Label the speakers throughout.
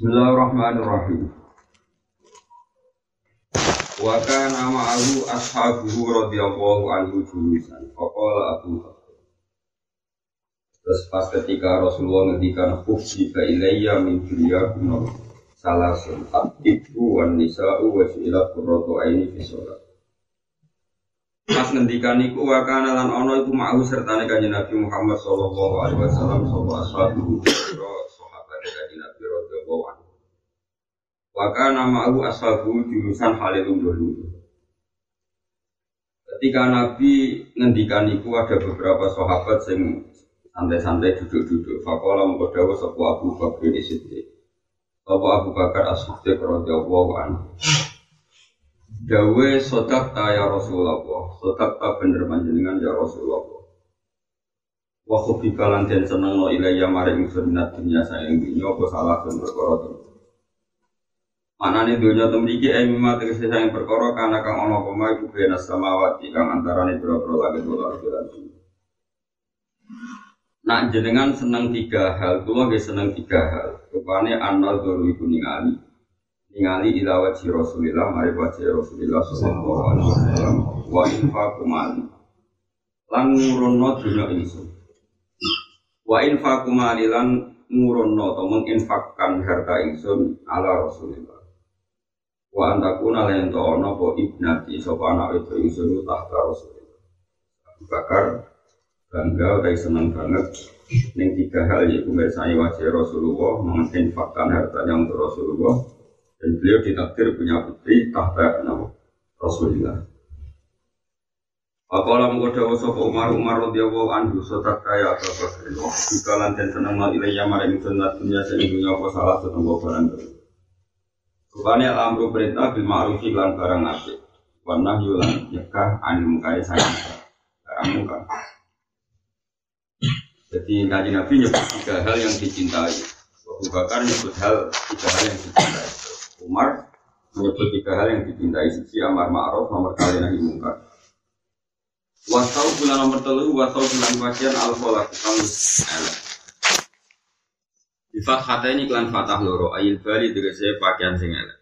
Speaker 1: Bismillahirrahmanirrahim. Wa kana ma'ahu ashabuhu radhiyallahu anhu julusan. Faqala Abu. Terus pas ketika Rasulullah ngendikan khufsi ka ilayya min dunyakum salasun atibu wan nisa'u wa su'ilat qurratu aini fi sholat. Pas ngendikan iku wa kana lan ana iku ma'ahu sertane kanjeng Nabi Muhammad sallallahu alaihi wasallam sapa ashabuhu sahabat kanjeng Nabi radhiyallahu anhu. Waka nama aku ashabu jurusan Halilun dulu. Ketika Nabi ngendikan itu ada beberapa sahabat yang santai-santai duduk-duduk. Fakola mengkodawa sebuah Abu Bakar di situ. Sebuah Abu Bakar as-Siddiq radhiyallahu anhu. Dawe sodak ta ya Rasulullah, sodak ta bener panjenengan ya Rasulullah. Wa khubika lan den seneng no ilayya maring ingsun minat sayang dunya apa salah dan perkara Mana nih dunia temriki eh mimma tegese sayang perkara karena kang ono koma iku bena samawati kang antarane boro-boro langit wal ardi Nak jenengan seneng tiga hal, kula nggih seneng tiga hal. Rupane anal dulu iku ningali. Ningali ila wajhi Rasulillah, mari wajhi Rasulillah sallallahu alaihi wasallam wa infaqu mali. Lan ngurono dunya ingsun. Wa infaqu mali lan ngurono atau menginfakkan harta ingsun ala Rasulillah wa antakuna lan to ana apa ibnati sapa anak itu ingsun tahta Rasulullah. Abu Bakar bangga utai senang banget ning tiga hal yaitu mirsani wajah Rasulullah menginfakkan hartanya untuk Rasulullah. Dan beliau ditakdir punya putri tahta nama Rasulullah. Apalah mengkoda wasapa Umar Umar radhiyallahu anhu sotak kaya atau Bakar. Jika lanten senang mal ilayya maring sunnah dunia sehingga apa salah senang barang Rupanya amru perintah bil ma'ruf lan barang apik. Wa nahyu lan anil mungkari sayang barang mungkar. Jadi kaji Nabi nyebut tiga hal yang dicintai. Abu Bakar nyebut hal tiga hal yang dicintai. Umar menyebut tiga hal yang dicintai. Sisi amar ma'ruf nomor kali nahi mungkar. Wasau bulan nomor telu, wasau bulan bagian al-kholah kang elek. Di fathah ini klan fatah loro ayil bali saya pakaian sing elek.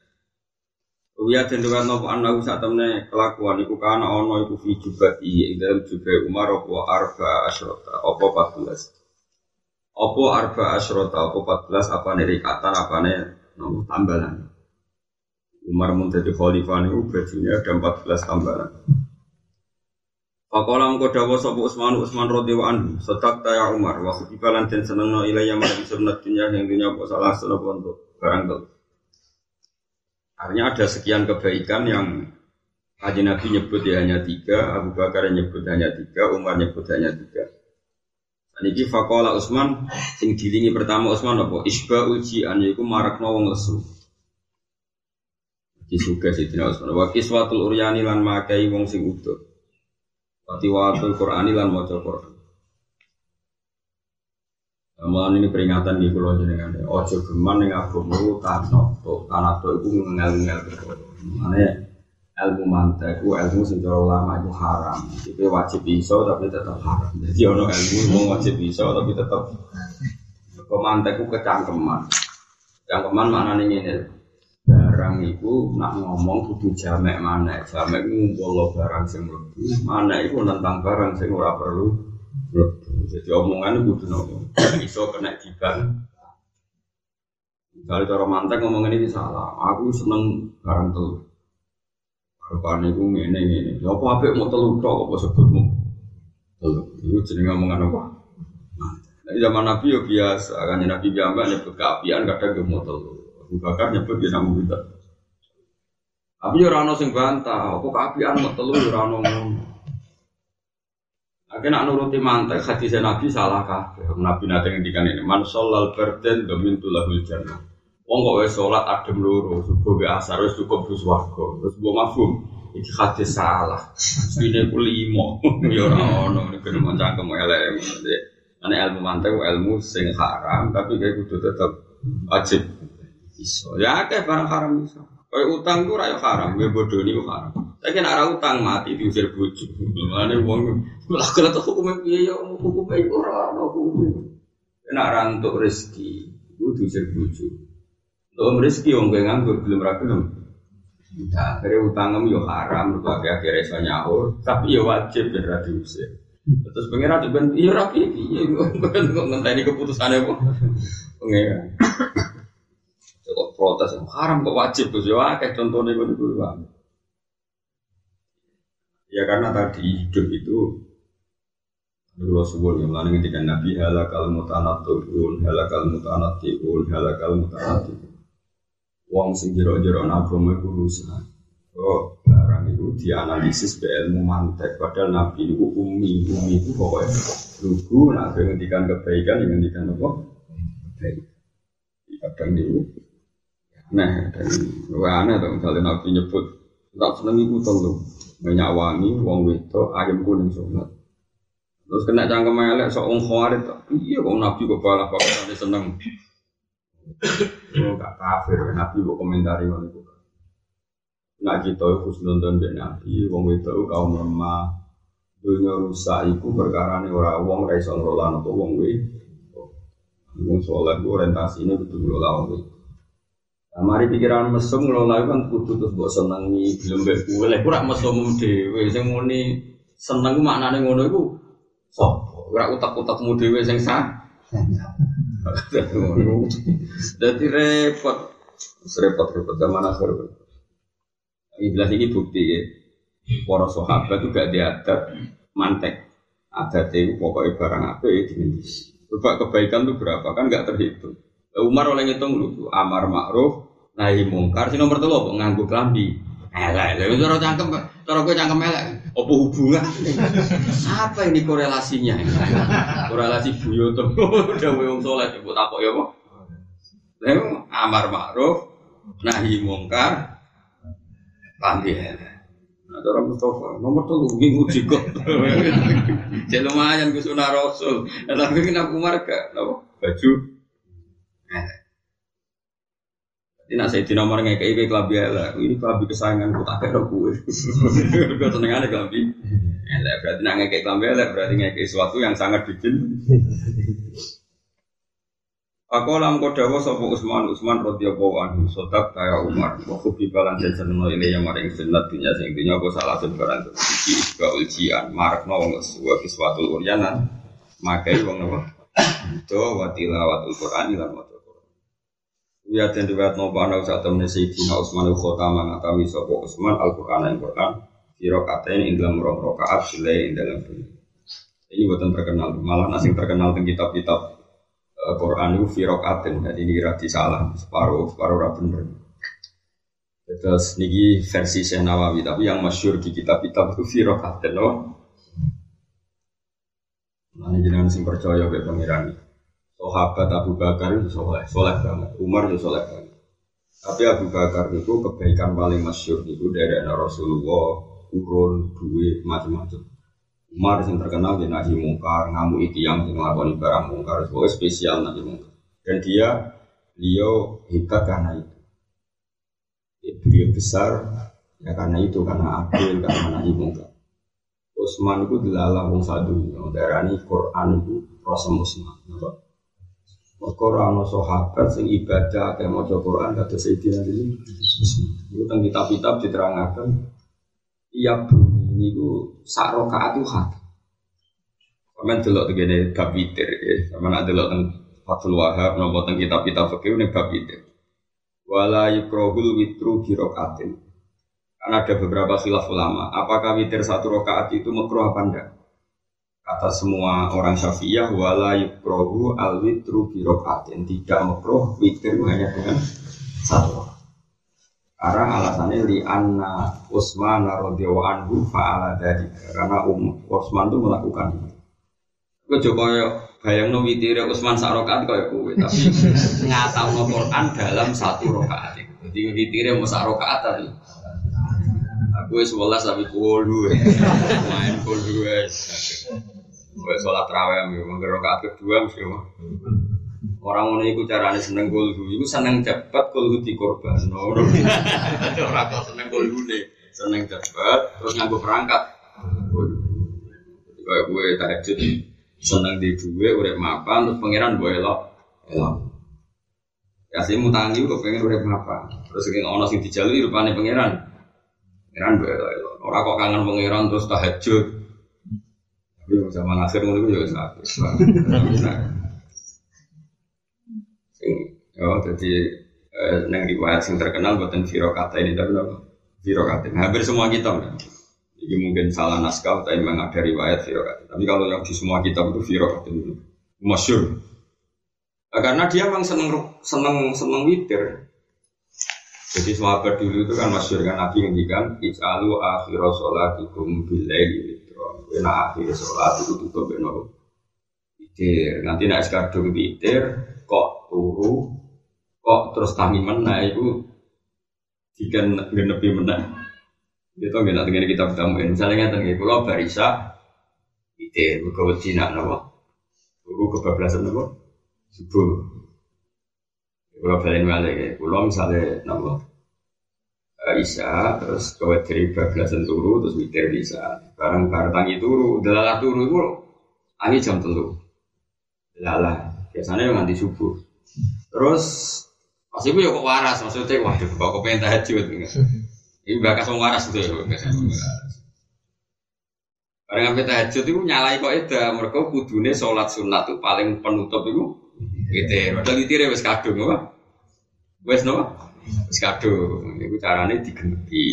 Speaker 1: Uya tentukan nopo anak saat temne kelakuan iku kana ono iku fi jubati ing dalam jubai Umar apa arba asrota apa 14. Apa arba asrota apa 14 apa nerikatan apa ne nopo tambalan. Umar mun jadi khalifah niku bajunya ada 14 tambalan. Pakola mengko dawa sapa Utsman Utsman radhiyallahu anhu, setak ta ya Umar wa khutibalan den senengno ilayya maring sunnah dunya yang dunya apa salah sunah untuk barang tel. Artinya ada sekian kebaikan yang Haji Nabi nyebut ya hanya tiga, Abu Bakar nyebut hanya tiga, Umar nyebut hanya tiga. Dan ini fakola Utsman sing dilingi pertama Utsman apa? Isba uji an iku marakno wong lesu. Disuga Sidina Utsman. Wa kiswatul uryani lan makai wong sing utuh. Watiwatul Qur'ani lan maca Qur'an. Amalan ini peringatan di pulau jenengan. Ojo geman yang agama itu tanah to, tanah to itu ngel-ngel. Mana ilmu mantek, ilmu sing ulama itu haram. Jadi wajib iso tapi tetap haram. Jadi ono ilmu mau wajib iso tapi tetap kemantek itu kecangkeman. Kecangkeman mana nih ini? Barang itu nak ngomong kudu jamek mana jamek ngumpul barang sing mlebu mana itu tentang barang sing ora perlu jadi omongan kudu nopo iso kena diban Misalnya cara mantek ngomong ini salah, aku seneng barang telur. Rupanya itu ngene ngene. Ya apa apa mau telur tok apa sebutmu? Telur. Itu jadi ngomongan apa? Nah, zaman Nabi ya biasa, kan Nabi biasa nyebut keapian kadang mau telur. Bakar nyebut dia namu kita. Tapi ya rano sing bantah, apa keapian mau telu ya rano ngono. Nak nuruti mantek hadis Nabi salah kabeh. Nabi nanti ngendikan ini, man sholal berden domin tulahul jannah. Wong kok wis salat adem loro, subuh be asar wis cukup bus warga. Terus mbok mafhum, iki hadis salah. Ini ku limo, ya iki kena cangkem elek. Ane ilmu mantek ilmu sing haram, tapi kayak kudu tetap wajib Iso. Ya akeh barang haram iso. Kayak utang ra haram, gue bodoh nih haram. Tapi kena arah utang mati diusir bojo. Mulane wong lah kena tuh hukum piye ya hukum iku ora ono hukum. Kena rantuk rezeki, iku diusir bojo. Lo rezeki wong kowe nganggur belum ra gelem. Nah, akhirnya utangem yo haram, berbagai akhirnya iso nyaur, tapi yo wajib ra diusir. Terus pengiran juga iya rapi, iya kok ngenteni keputusannya kok. Pengiran. Protes, haram kok wajib tuh, ya kayak contohnya gue dulu Ya karena tadi hidup itu Dulu sebuah yang lain ketika Nabi halakal mutanatun, halakal mutanatun, halakal mutanatun. Wong sing jero-jero agama iku rusak. Oh, barang itu dianalisis be ilmu mantek. Padahal Nabi itu umi, umi itu pokoknya lugu, nah ngendikan kebaikan, ngendikan apa? Kebaikan. Kadang itu Nah, dan aneh tuh misalnya Nabi nyebut tak seneng iku telu banyak wangi, wong wedo, ayam kuning sholat. Terus kena cangkem elek sok wong khawarit. Iya kok Nabi kok balah pakai seneng. Oh, gak kafir, Nabi kok komentari ngono iku. Nak kita husnudon mbek Nabi, wong wedo kaum lemah. Dunia rusak iku perkara nih orang wong ra iso ngelola apa wong wedo. Wong soleh orientasinya betul ngelola wong wedo. Nah, mari pikiran mesum ngelola kan kudu terus mbok senengi, belum kowe. Lek ora mesum dhewe sing muni seneng maknane ngono iku sapa? Ora utak-utakmu dhewe sing sah. Jadi repot, repot-repot zaman akhir. Jelas ini bukti ya. Para sahabat itu gak diadat mantek. Adat itu pokoknya barang apa ya Coba kebaikan itu berapa kan gak terhitung. Umar oleh ngitung lu, amar ma'ruf, nahi mungkar. Si nomor telu nganggu kelambi. Elek, lha cara cangkem, cara kowe cangkem elek. Apa hubungan? Apa ini korelasinya? Korelasi buyoto. Udah wong saleh mbok takok ya apa? Lha amar ma'ruf, nahi mungkar, kelambi elek. Nah, cara Mustafa, nomor nggih nguji kok. Jadi lumayan ke sunah Rasul. Tapi kenapa Umar gak, baju ini nak saya nomor nggak kayak kelambi lah. Ini kelambi kesayangan ku tak kira gue. Gue seneng aja kelambi. Elek berarti nak kayak kelambi elek berarti kayak sesuatu yang sangat bikin. Aku lam kodawa Usman Usman radhiyallahu anhu sotak kaya Umar wa kubi balan dan seneng ini yang maring sunat dunia sing dunia aku salah sebaran iki isba ujian marak no wong sebuah kiswatul uryanan makai wong apa itu wa tilawatul Qur'an lan Ya dan riwayat nopo anak saat temen Sayyidina Utsman khotama ngatami sopo Utsman Al-Qur'an yang Qur'an Siro katain ing dalam rong rokaat silai ing dalam Ini buatan terkenal, malah nasi terkenal tentang kitab-kitab uh, Quran itu firokatin, jadi ini kira salah separuh separuh rapi bener. Terus niki versi Syekh Nawawi, tapi yang masyur di kitab-kitab itu firokatin, loh. Nah, ini jangan sing percaya be pangeran Sahabat Abu Bakar itu soleh, soleh banget. Umar itu soleh banget. Tapi Abu Bakar itu kebaikan paling masyur itu dari anak Rasulullah, urun, duit, macam-macam. Umar yang terkenal di nahi mungkar, ngamu itu yang melakukan barang mungkar, sebagai spesial nahi mungkar. Dan dia, beliau hebat karena itu. Beliau besar, ya karena itu, karena adil, karena nahi mungkar. Utsman itu dilalah wong sadu, darah ini Quran itu Rasul Utsman. Maka orang sahabat sing ibadah kayak mau Quran kata Sayyidina ini. Itu tentang kitab-kitab diterangkan. Iya bunyi ini ku sak rokaat itu hat. Kamen delok begini bab witir ya. Kamen ada delok tentang Fathul Wahab nopo tentang kitab-kitab fikih ini bab witir. Wala yukrohul witru. Karena ada beberapa khilaf ulama. Apakah witir satu rokaat itu makruh apa enggak? Kata semua orang syafi'iyah wala yukrohu al witru birokaatin tidak makruh witir hanya dengan satu karena alasannya li anna Utsman radhiyallahu anhu fa'ala dari karena um, Utsman itu melakukan itu. Gue coba bayang no witir Utsman sak rakaat kaya kowe tapi ngatau Quran dalam satu rakaat. Jadi witir mau sak rakaat tadi. Aku sebelas tapi kulu main kulu Gue sholat raweh, mungkin rokaat kedua mesti Orang ngono iku carane seneng kulhu, iku seneng cepet kulhu di korban. Ora kok seneng kulhune, seneng cepet terus nganggo perangkat. Kayak gue tahajud seneng di duwe urip mapan terus pangeran gue elok. Elok. Kasih mutangi kok pengen urip apa? Terus sing ono sing dijalui rupane pangeran. Pangeran ora kok kangen pangeran terus tahajud. Zaman akhir ngono iku ya sakit. Sing yo dadi eh, nang riwayat sing terkenal buatan kata ini tapi apa? kata. Hampir semua kitab. Ini mungkin salah naskah, tapi memang ada riwayat kata. Tapi kalau yang di semua kitab itu kata itu masyur. Nah, karena dia memang seneng seneng seneng witir. Jadi sahabat dulu itu kan masyur kan Nabi ngendikan Ij'alu akhir sholatikum billaili Kena akhir sholat itu tutup beno Witir Nanti nak sekadung witir Kok turu Kok terus tami menah itu Jika genepi menah Itu nggak nanti kita bertamu Misalnya ngerti Kalau barisa Witir Buka wajina nama Turu kebablasan nama subuh. Kalau balen ya, kalau misalnya nama uh, Isa terus kau dari bablasan turu terus witir bisa. Barang barang tangi turu, delalah turu itu angin jam telu. Delalah biasanya nganti subuh. Terus pas itu ya waras maksudnya waduh kok kok pengen tahajud ini bakas wong waras itu ya Barang sampai tahajud itu nyalai kok itu mereka kudune sholat sunat itu paling penutup itu Witir, padahal witir wis kadung apa? Wis no? Wis kadung. Iku carane digenepi.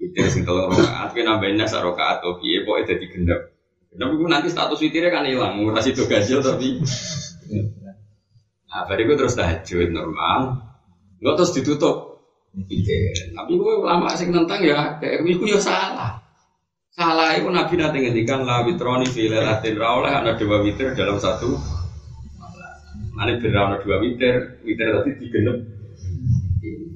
Speaker 1: Witir sing telu rakaat ki nambahin nas rakaat to piye pokoke dadi. Tapi ku nanti status witirnya kan hilang, ora sido gaji tapi. Nah, bariku terus tahajud normal. Enggak terus ditutup. Witir. Tapi gue lama sing nentang ya, kayak iku ya salah. Salah itu Nabi nanti ngendikan la witroni fi lailatin ra oleh ana dua witir dalam satu Ane berawal dua meter, meter tadi digenep. Lu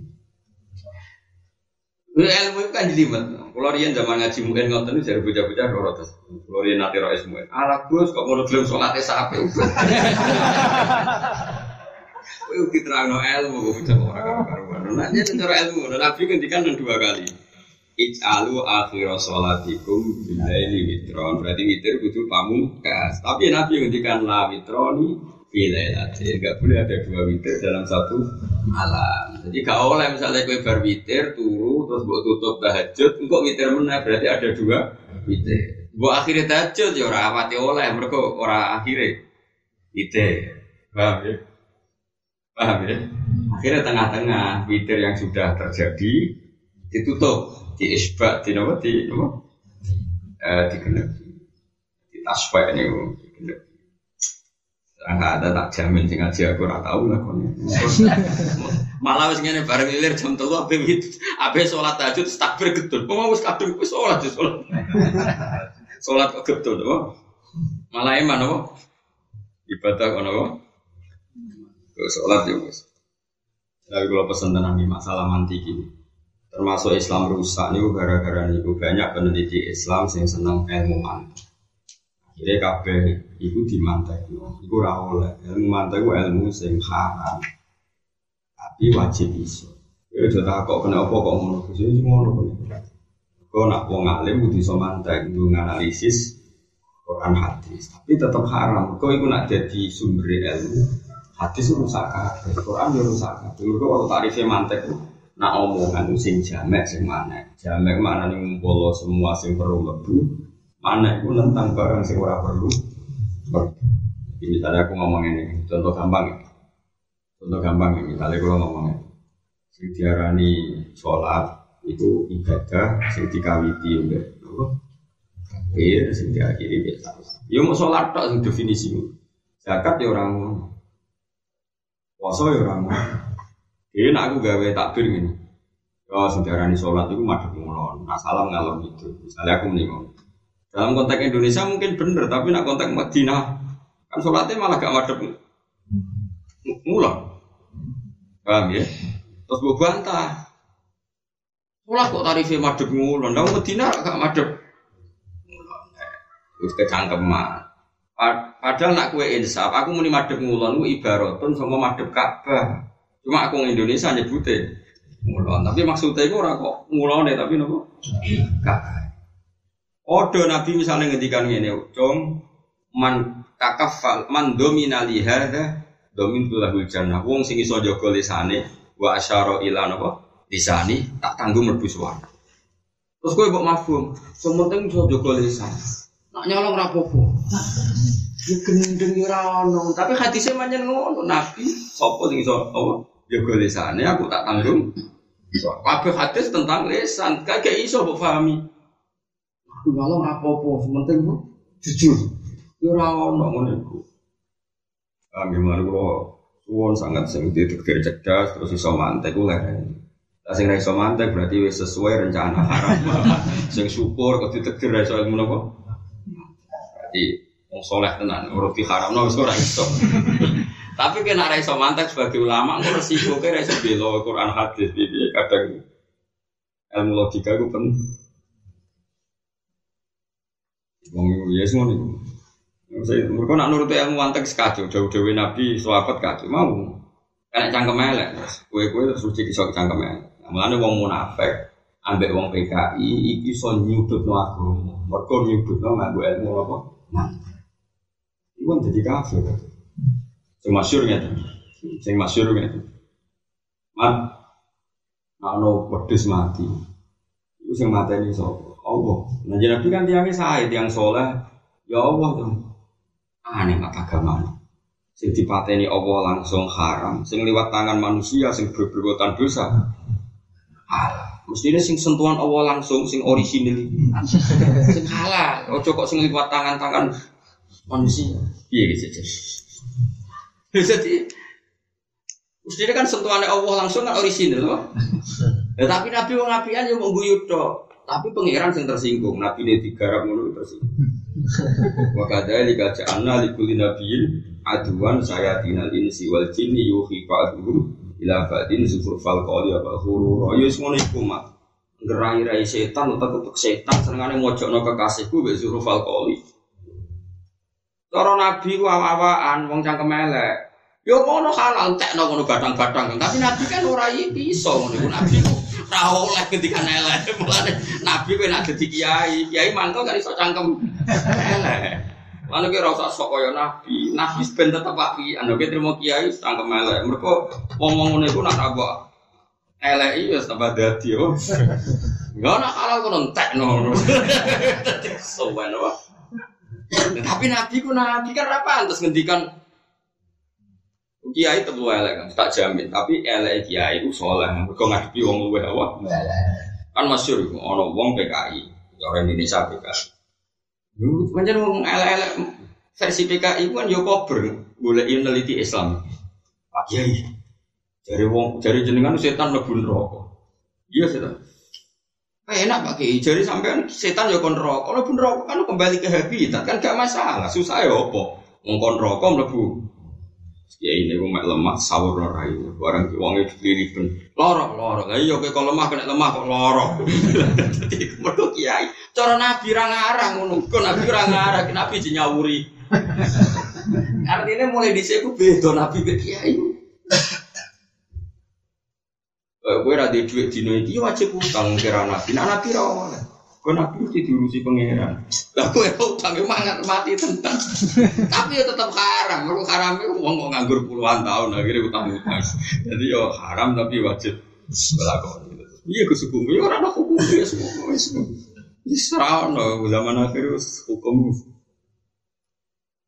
Speaker 1: ilmu itu kan jelimet. Kalau rian zaman ngaji mungkin ngonten jadi bocah-bocah loro terus. Kalau rian nanti rois mungkin. Alah gus kok mau belum sholatnya sampai. Wih kita no ilmu bisa orang karuan. Nanya cara ilmu. Nabi kan dua kali. Ij'alu akhir sholatikum bilaili witron. Berarti witir kudu pamungkas. Tapi Nabi ngendikan la witroni Bilailatin Gak boleh ada dua witir dalam satu malam. Jadi gak oleh misalnya kue bar witir Turu terus buat tutup tahajud Engkau witir mana berarti ada dua witir. Buat akhirnya tahajud ya orang awati oleh Mereka orang akhirnya Witir. Paham ya? Paham ya? Akhirnya tengah-tengah witir yang sudah terjadi Ditutup Di isbat, di nama, di eh, Di genep Di ini Di genep Enggak ada tak jamin sing ngaji aku ora tau lah kon. Malah wis ngene bareng ilir jam 3 ape wit ape salat tahajud takbir gedul. Kok wis kadung wis salat wis salat. Salat kok gedul apa? Malah iman apa? Ibadah kono apa? Kok salat ya wis. Tapi kalau pesan tenang di masalah mantik ini, termasuk Islam rusak nih gara-gara nih banyak peneliti Islam yang senang ilmu mantik. Jadi kabeh iku dimantek, iku ora oleh. Ilmu mantek ku ilmu sing haram. Tapi wajib iso. Ya aja kok kena apa kok ngono. Wis ngono kok. Kok nak wong alim kudu iso mantek, kudu analisis Quran hadis. Tapi tetap haram. Kok iku nak jadi sumber ilmu. Hadis rusak kabeh, Quran yo rusak kabeh. Kok kalau tarifnya mantek nak omongan sing jamek sing mana? Jamek mana nih ngumpul semua sing perlu lebu mana itu tentang barang sing ora perlu Jadi misalnya aku ngomong ini contoh gampang ya contoh gampang ya misalnya aku ngomong ini sing diarani sholat itu ibadah sing dikawiti ya Iya, sing diakhiri biasa. Ya mau sholat tak sing definisi. Zakat ya orang puasa ya orang Ini aku gawe takbir ini. Ya sing diarani sholat itu madhep ngulon. Nah salam ngalor itu. Misalnya aku mendingan dalam konteks Indonesia mungkin benar, tapi nak konteks Madinah kan sholatnya malah gak madep mulai. Paham ya? Terus gue bantah. Sholat kok tarifnya madep ngulon, nah Madinah gak madep. Terus kecangkeman. Padahal nak kue insaf, aku muni madep ngulon, gue ibaratun sama madep Ka'bah. Cuma aku Indonesia nyebutnya ngulon, tapi maksudnya itu orang kok ngulon deh, tapi nopo Ka'bah. Odo Nabi misalnya ngendikan ngene, "Cung man takafal man domina li hadza domin tulahul jannah. Wong sing iso jaga lisane wa asyara ila napa? Lisani tak tanggung mlebu. Terus kowe mbok mafhum, sementing iso jaga. Nak nyolong ra apa-apa. Ya gendeng ora tapi hadisnya manjen ngono, Nabi sapa sing iso apa? Jaga lisane aku tak tanggung. Kabeh hadis tentang lisan, kagak iso mbok pahami. Aku nyolong apa-apa, sementing jujur. Ya ora ono ngono iku. Kami malu suwon sangat sing ditetir cerdas terus iso mantek ku lereng. Lah sing ra iso mantek berarti wis sesuai rencana haram. sing syukur kok ditetir ra iso ilmu napa? Berarti wong saleh tenan urut di haramno wis ora iso. Tapi kena ra iso mantek sebagai ulama ngono resiko ke ra iso bela Quran hadis iki kadang ilmu logika ku penting. Wong ya ngono iku. Mereka nak nurut ilmu mantek sekacau, jauh-jauh Nabi, sahabat kacau, mau. Karena cangkem elek, kue-kue terus suci kisah cangkem elek. Mulanya wong munafik, ambek wong PKI, iki so nyudut no agama. Mereka nyudut no nganggu ilmu apa? Nah, itu kan jadi kafir. Sing masyur gitu, sing masyur gitu. Mat, ano pedes mati. Itu sing mati ini Allah. Nah, jadi Nabi kan tiangnya saya, tiang soleh, ya Allah tuh aneh mak agama sing dipateni Allah langsung haram. Sing liwat tangan manusia sing berperbuatan dosa. Halal mestinya sing sentuhan Allah langsung sing orisinil. Sing halal. Ojo kok sing liwat tangan-tangan manusia. Iya gitu jadi mestinya kan sentuhannya Allah langsung kan orisinil loh ya, tapi Nabi wong apian yang mau guyut tapi pangeran sing tersinggung Nabi ini digarap ngono tersinggung Wa kadzalika ja'alna likulli nabiyyin aduan sayatinal insi wal jinni yuhi ba'dhum ila ba'din zukhrufal qawli wa ghurura. Ya ngono iku mak. Gerai-rai setan utak-utak setan senengane mojokno kekasihku mbek zukhrufal qawli. Cara nabi ku awaan wong cangkem elek. Yo ngono halal tekno ngono batang-batang. Tapi nabi kan ora iso ngono nabi. Ora oleh ketika elek. Mulane nabi kowe nek dadi kiai, kiai mangkel kan iso cangkem elek. Lalu kira usah sok kaya nabi, nabi ben tetep api. Anda kira terima kiai cangkem elek. Mereka ngomong ngono iku nak apa? Elek iya tambah dadi yo. Enggak nak halal kono entekno. Sowan wae. Tapi nabi ku nabi kan apa pantes ngendikan kiai tetep elek kan, tak jamin. Tapi elek kiai itu soleh, mereka ngadepi wong luwe apa? Kan masyur ono wong PKI, orang Indonesia PKI. Macam wong elek-elek versi PKI kan yo kober, boleh meneliti Islam. Pak Kiai, dari wong, dari jenengan setan lebih rokok. Iya setan. Eh, enak Pak Kiai, jadi sampean setan yo kon rokok, lebih rokok kan kembali ke habitat kan gak masalah, susah ya apa? Ngkon rokok lebih Ya ini gue mek lemah sahur ora itu. Barang wong itu ben lorok lorok. Lah iya kalau lemah kena lemah kok lorok. Dadi mergo kiai. Cara nabi ra ngarang ngono. Kok nabi ra ngarang, nabi dinyawuri. Artinya mulai dhisik ku beda nabi ke kiai. Gue ra duit dino iki wajib utang kira nabi. Nah nabi ra. Kau nabi mesti diurusi pangeran. Lah kowe utang mangan mati tentang. Tapi ya tetap haram. Kalau haram itu uang kok nganggur puluhan tahun akhirnya utang utang. Jadi yo ya haram tapi wajib berlaku. Iya kesukumu ya orang hukum ya semua. Ini serau no zaman akhir hukum.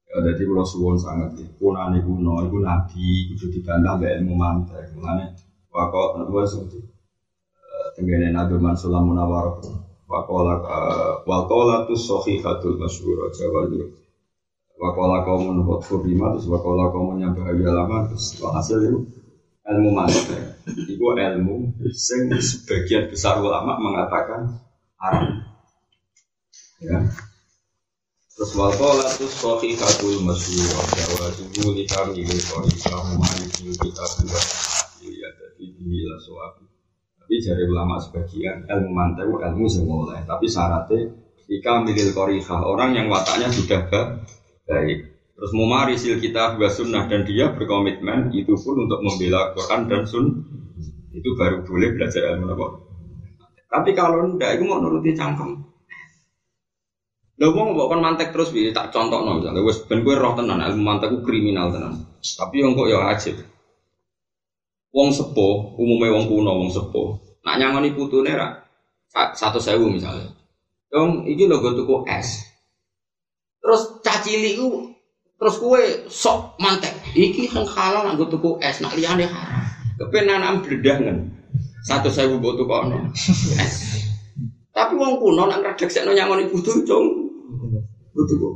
Speaker 1: Ya jadi kalau suwon sangat ya. Kunane kuno, itu nabi, itu dibantah mbak ilmu mantek. Mulane wakok nuwa seperti tenggene nabi Mansur Munawar. Wakola wakola tu sohihatul masyhur Jawa itu. Wakola kaum menurut kurima terus wakola kaum yang bahagia lama terus hasil itu ilmu mantek. Itu ilmu sing sebagian besar ulama mengatakan haram. Ya. Terus wakola tu sohihatul masyhur Jawa itu li kami li kami maliki kita sudah ya jadi bila soal tapi dari ulama sebagian ilmu mantek ilmu semula. Tapi syaratnya jika milil korihah orang yang wataknya sudah baik. Terus sil kita juga sunnah dan dia berkomitmen itu pun untuk membela Quran dan sun itu baru boleh belajar ilmu apa. Tapi kalau ndak itu mau nuruti cangkem. Lha wong mbok mantek terus tak contohno misalnya wis ben kowe roh tenan ilmu mantek kriminal tenan. Tapi yang kok ya ajib. Wong sepuh, umumnya wong kuno wong sepuh. Nak nyangoni putune ra satu sewu misalnya. Dong, iki lho gue tuku es. Terus cacili ku terus kue sok mantek. Iki yang halal nak gue tuku es, nak liane haram. Kepenan bledah kan. Satu sewu gue tuku ono. Tapi wong kuno nak ngredeksekno nyangoni putu gue tuku.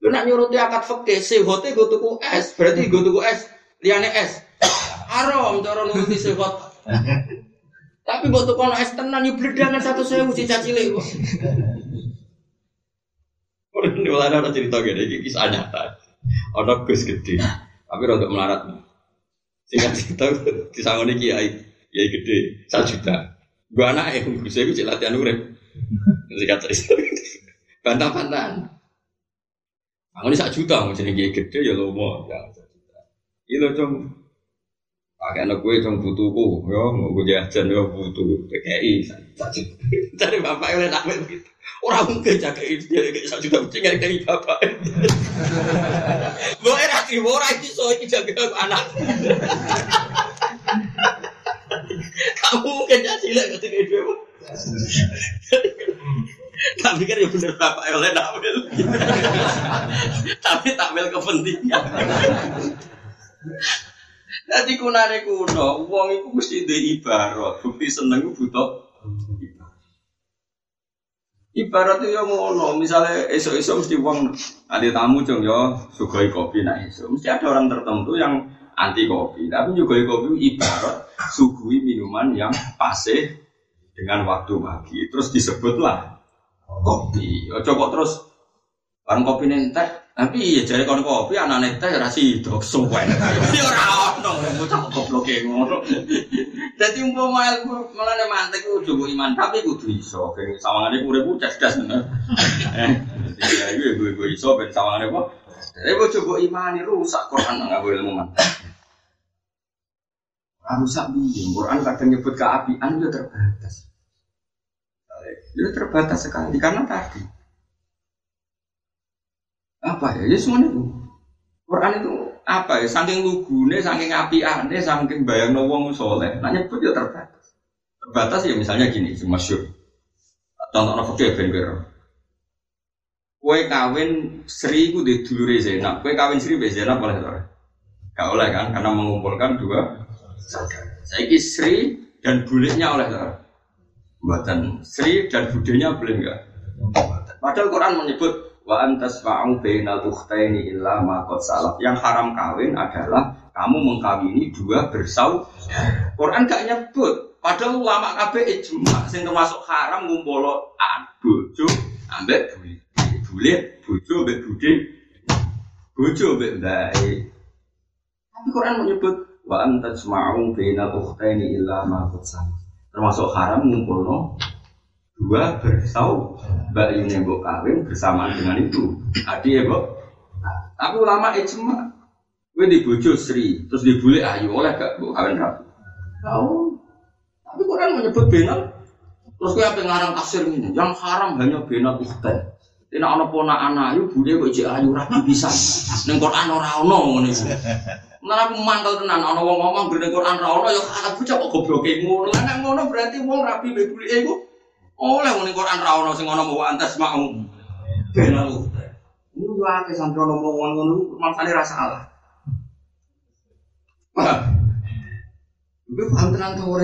Speaker 1: Lu nak nyuruti akad fakih, sehote gue tuku es, berarti gue tuku es, liane es. Haram cara nuruti sehot. Tapi buat tuku es tenan yuk bledangan satu sewu cica cilik kok. Ini ada cerita gini, kisah nyata. Ada gus gede, tapi rada melarat. Singkat cerita, disangoni kiai, kiai gede, satu juta. Gua anak yang gus itu latihan urip. Singkat cerita. Bantah-bantahan. Aku ini sak juta, mau jadi gede ya lo mau, ya. Iya cung, pakai anak gue cung butuhku, ya mau gue jajan ya butuh PKI. Jadi bapak yang nak begitu, orang mungkin jaga ini dia kayak sak juta, mungkin nggak kayak bapak. Gue enak sih, orang itu soal jaga anak. Kamu mungkin jadi lah ketika itu tapi kan ya bener bapak oleh tampil. Tapi tampil kepentingan. Jadi kunare kuno, uang itu mesti di ibarat. Bukti seneng butuh ibarat itu yang ngono, misalnya esok-esok mesti uang ada tamu jong yo sugoi kopi nah esok mesti ada orang tertentu yang anti kopi, tapi juga kopi ibarat sugui minuman yang pase dengan waktu pagi, terus disebutlah kopi. Kok terus kan kopi teh, tapi ya jadi kon kopi anak teh rasi itu suwe. Ya ora ono bocah goblok e ngono. Dadi umpama ilmu melane mantek ku jogo iman tapi kudu iso. Kene sawangane urip ku cerdas bener. Ya iki gue gue iso ben sawangane kok. Tapi gue coba iman rusak Quran nggak boleh ilmu mantek. Rusak biar Quran kadang nyebut keapian itu terbatas. Itu terbatas sekali karena tadi apa ya? Ya semuanya itu. Quran itu apa ya? Saking lugune, saking api ane, saking bayang wong soleh. Nah nyebut ya terbatas. Terbatas ya misalnya gini, masyur. Contoh nopo fakir ben Kue kawin Sri ku di dulure. Kue kawin Sri be boleh ora? Gak oleh kan? Karena mengumpulkan dua. Saya Sri dan buliknya oleh ora? Buatan Sri dan budenya boleh enggak? Padahal Quran menyebut wa antas ma'u bainal ukhtaini illa ma salaf. Yang haram kawin adalah kamu mengkawini dua bersau. Quran gak nyebut. Padahal ulama kabeh ijma sing termasuk haram ngumpul bojo ambek bule. Bule bojo ambek bude. Bojo ambek bae. Tapi Quran menyebut wa antas ma'u bainal ukhtaini illa ma salaf termasuk haram ngumpul no dua bersau mbak ini mbok kawin bersamaan dengan itu adi ya mbok tapi ulama ijma gue dibujuk Sri terus dibully ayu oleh gak mbok kawin rapi tahu tapi Quran menyebut benal? Terus gue apa ngarang tafsir ini yang haram hanya benal ukhtan Tina ana ponakan ayu bude kok jek ayu rapi bisa. Ning Quran ora ono ngene. Malah aku mangkel tenan ana wong ngomong ning Quran ora ono ya ana bocah kok gobloke ngono. Lah nek ngono berarti wong rapi mbek bulike iku oleh ning Quran ora ono sing ono mau antas mau. Ben aku. Ini yo akeh sampe ono ngomong ngono mangsane ra salah. Gue paham tenang tuh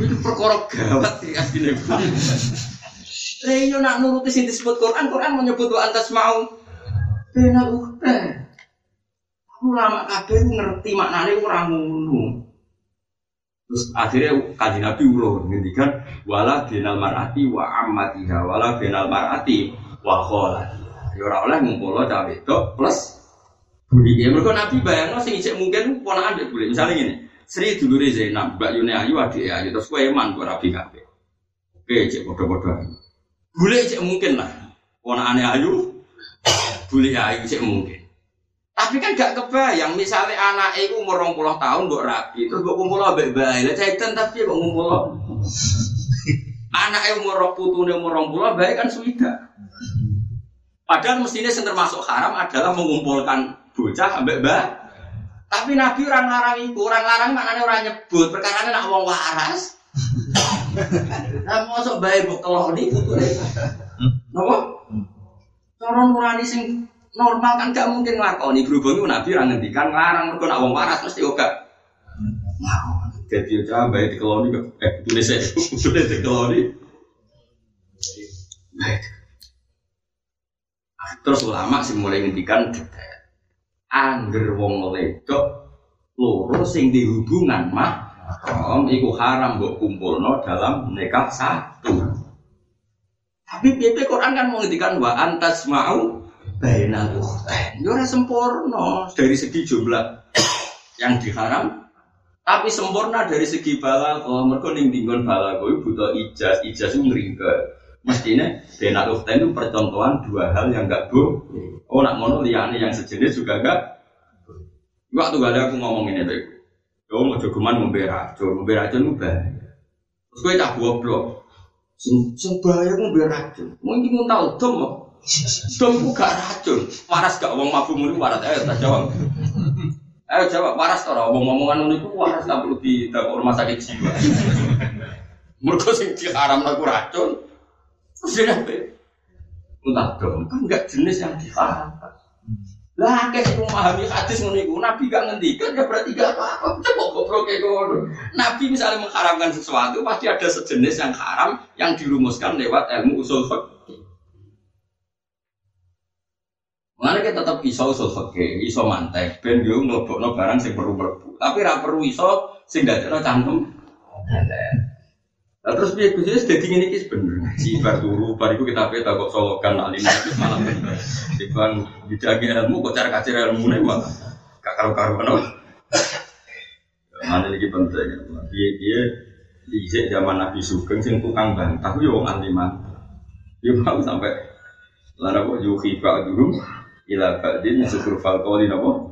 Speaker 1: Itu perkara gawat sih aslinya. Reyo nak nuruti sing disebut Quran, Quran menyebut wa antas mau bena ukte. Ulama kabeh ngerti maknane ora ngono. Terus akhirnya kaji Nabi ngendikan wala benal marati wa ammatiha wala benal marati wa kholatiha. Ya ora oleh ngumpul cawe wedok plus budi. Ya mergo Nabi bayangno sing isih mungkin ponakan dia boleh. Misalnya gini, Sri dulure Zainab, Mbak Yune Ayu adik Ayu terus kowe eman kok rabi kabeh. Oke, cek padha-padha. Boleh cek mungkin lah. aneh ayu, boleh ayu cek mungkin. Tapi kan gak kebayang, misalnya anak itu umur puluh tahun buat rapi, terus gue kumpul baik baik, lah caitan tapi kok ngumpul. anak itu umur putune umur puluh baik kan sudah. Padahal mestinya yang termasuk haram adalah mengumpulkan bocah ambek mbak. Tapi Nabi orang larang itu, orang larang mana orang nyebut, perkara nak wong waras. Nah, mau sok baik buk teloni itu Napa? Cara nurani sing normal kan gak mungkin nglakoni berhubung Nabi orang ngendikan larang mergo nak wong waras mesti oga. Mau. Jadi aja baik dikeloni eh tulis saya tulis. Baik. Terus ulama sih mulai ngendikan angger wong ledok loro sing dihubungan mah Haram iku haram mbok kumpulno dalam nikah satu. Tapi PP Quran kan menghentikan wa antas mau bainal ukhtain. Ora sempurna dari segi jumlah yang diharam tapi sempurna dari segi balago. Mergo ning dinggon balago butuh ijaz, ijaz itu ngringke. Mestinya bainal ukhtain itu percontohan dua hal yang enggak bu. Oh nak ngono yang sejenis juga enggak. Waktu gak ada aku ngomong ini baik. Mau jogeman ngombe racun, ngombe racun ku bahaya. Terus kowe tak goblok. Sing sing bahaya ngombe racun. Mungkin mau tahu dom kok. Dom ku gak racun. Waras gak wong mabuk mulu waras ayo tak jawab. Ayo jawab waras ora wong ngomongan ngono iku waras gak perlu di rumah sakit jiwa. Mergo sing diharam aku racun. Terus dia Entah dong, kan enggak jenis yang diharamkan. Lah akeh sing memahami hadis ngono iku Nabi gak ngendikan ya berarti gak apa-apa. Coba goblok ngono. Nabi misalnya mengharamkan sesuatu pasti ada sejenis yang haram yang dirumuskan lewat ilmu usul fikih. Mengenai kita tetap iso usul fikih, iso mantek, ben yo nglebokno barang sing perlu mlebu. Tapi ra perlu iso sing dadekno cantum. Nah, terus biar gue jadi ngene iki bener ngaji bar turu bar iku kita peta kok solokan alim itu malah bener. Dibang dijagi ilmu kok cara kacir ilmu nih malah gak karu-karuan. Mana lagi penting. Dia dia di zaman Nabi Sugeng sing tukang bantah yo wong aliman. Yo mau sampai lara kok yuhi dulu ila ba'din syukur falqoli napa?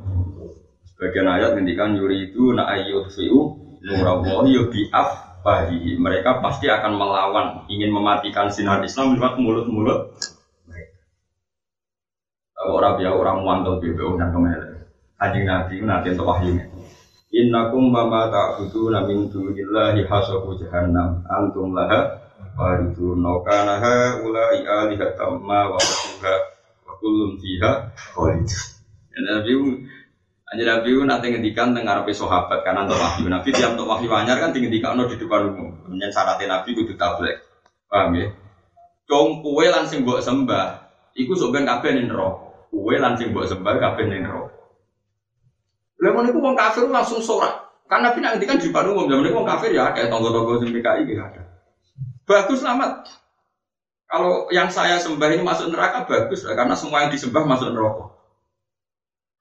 Speaker 1: Sebagian ayat ngendikan yuri itu na ayyut fi'u nurawahi yo bi'af bahi mereka pasti akan melawan ingin mematikan sinar Islam lewat mulut-mulut orang biar orang muantel BBO dan ke mana anjing nabi nanti untuk wahyu innakum mama ta'budu namin dunillahi hasabu jahannam. Antum laha waridun kana haula'i alihatam ma wa wa kullun fiha khalid Nabi Aja Nabi itu nanti ngendikan tengah ngarepe sahabat karena untuk wahyu. Nabi tiap untuk wahyu anyar kan ngendikan di depan umum. Kemudian syaratnya Nabi itu tablek. Paham ya? Cong kue langsung buat sembah. Iku sebenarnya kabeh ning neraka. Kue langsung buat sembah kabeh ning neraka. Lha ngono iku wong kafir langsung sorak. Karena Nabi ngendikan di depan umum. Zaman itu wong kafir ya kayak tonggo-tonggo sing PKI gitu ada. Bagus selamat. Kalau yang saya sembah ini masuk neraka bagus karena semua yang disembah masuk neraka.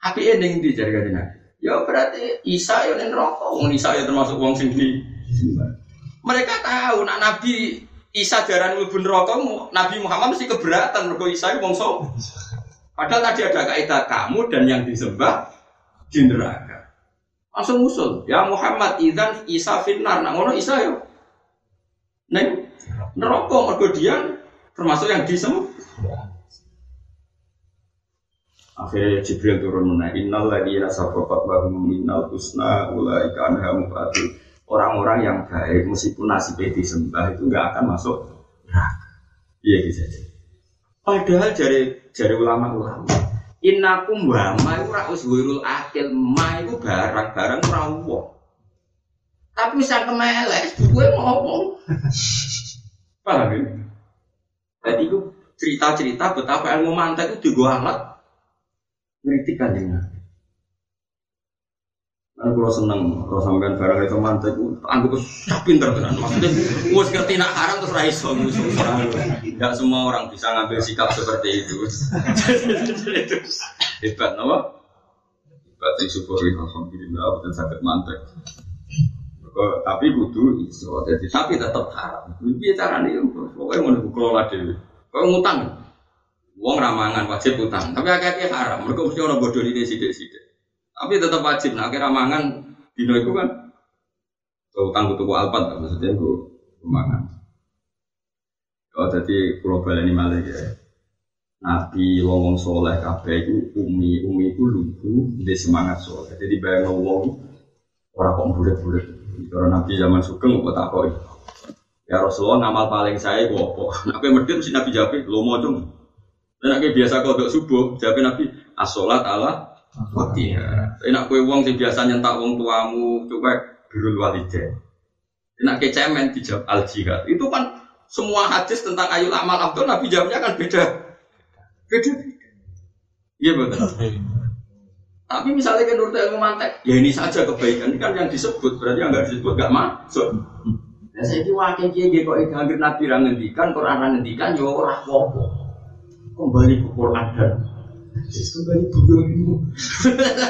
Speaker 1: Api ini di jari kajian Ya berarti Isa yang rokok, Wong Isa ya termasuk wong sing di Mereka tahu nak Nabi Isa jaran ibu rokok, Nabi Muhammad mesti keberatan mergo Isa wong so. Padahal tadi ada kaidah kamu dan yang disembah di neraka. Langsung usul, ya Muhammad idan Isa finar, nak ngono Isa yo. Neng neraka mergo dia termasuk yang disembah. Akhirnya Jibril turun mana Innal lagi rasa bapak bahum minnal husna ulaika anha mubadu. Orang-orang yang baik meskipun nasibnya disembah itu nggak akan masuk neraka. Iya bisa gitu. Padahal dari dari ulama-ulama Innakum wa ma itu ra uswirul akil ma itu barang-barang rawuh. Tapi sang kemelek gue ngomong. Paham ya? Jadi itu cerita-cerita betapa ilmu mantek itu juga alat ngeritik kan Nabi. Nah, kalau seneng, kalau sampean barang itu mantek, anggap pinter tenan. Maksudnya, gue ngerti nak haram terus raiso Tidak semua orang bisa ngambil sikap seperti itu. hebat, apa? Hebat yang syukuri, alhamdulillah, dan sakit mantek. Tapi kudu iso, jadi tapi tetap haram. Ini cara nih, pokoknya mau kelola dewi. Kau ngutang, Wong ramangan wajib utang, tapi agak haram. Mereka mesti bodoh ini sidik-sidik. Tapi tetap wajib. Nah, akhirnya ramangan dino itu kan utang butuh alpat, maksudnya itu ramangan. Oh, jadi pulau ini malah ya. Nabi wong wong soleh kabeh itu umi umi itu lugu dia semangat soleh. Jadi bayang wong orang kok bulat-bulat. Kalau Nabi zaman sugeng kok tak koi. Ya Rasulullah ngamal paling saya gue apa? Nabi medit si Nabi jawab lo mau cung. Dan Nabi biasa kau subuh jawab Nabi asolat ala waktiha. Enak kue wong sing biasa nyentak wong tuamu coba birul walidain. Enak ke cemen dijawab al jihad. Itu kan semua hadis tentang ayu amal abdul Nabi jawabnya kan beda. Beda. Iya betul. Tapi misalnya kan nurut ilmu mantek, ya ini saja kebaikan ini kan yang disebut berarti yang nggak disebut nggak masuk. Nah saya itu wakil kiai kiai kok hampir nabi ngendikan, Quran ngendikan, ya orang Kembali ke Quran dan kembali bujur itu.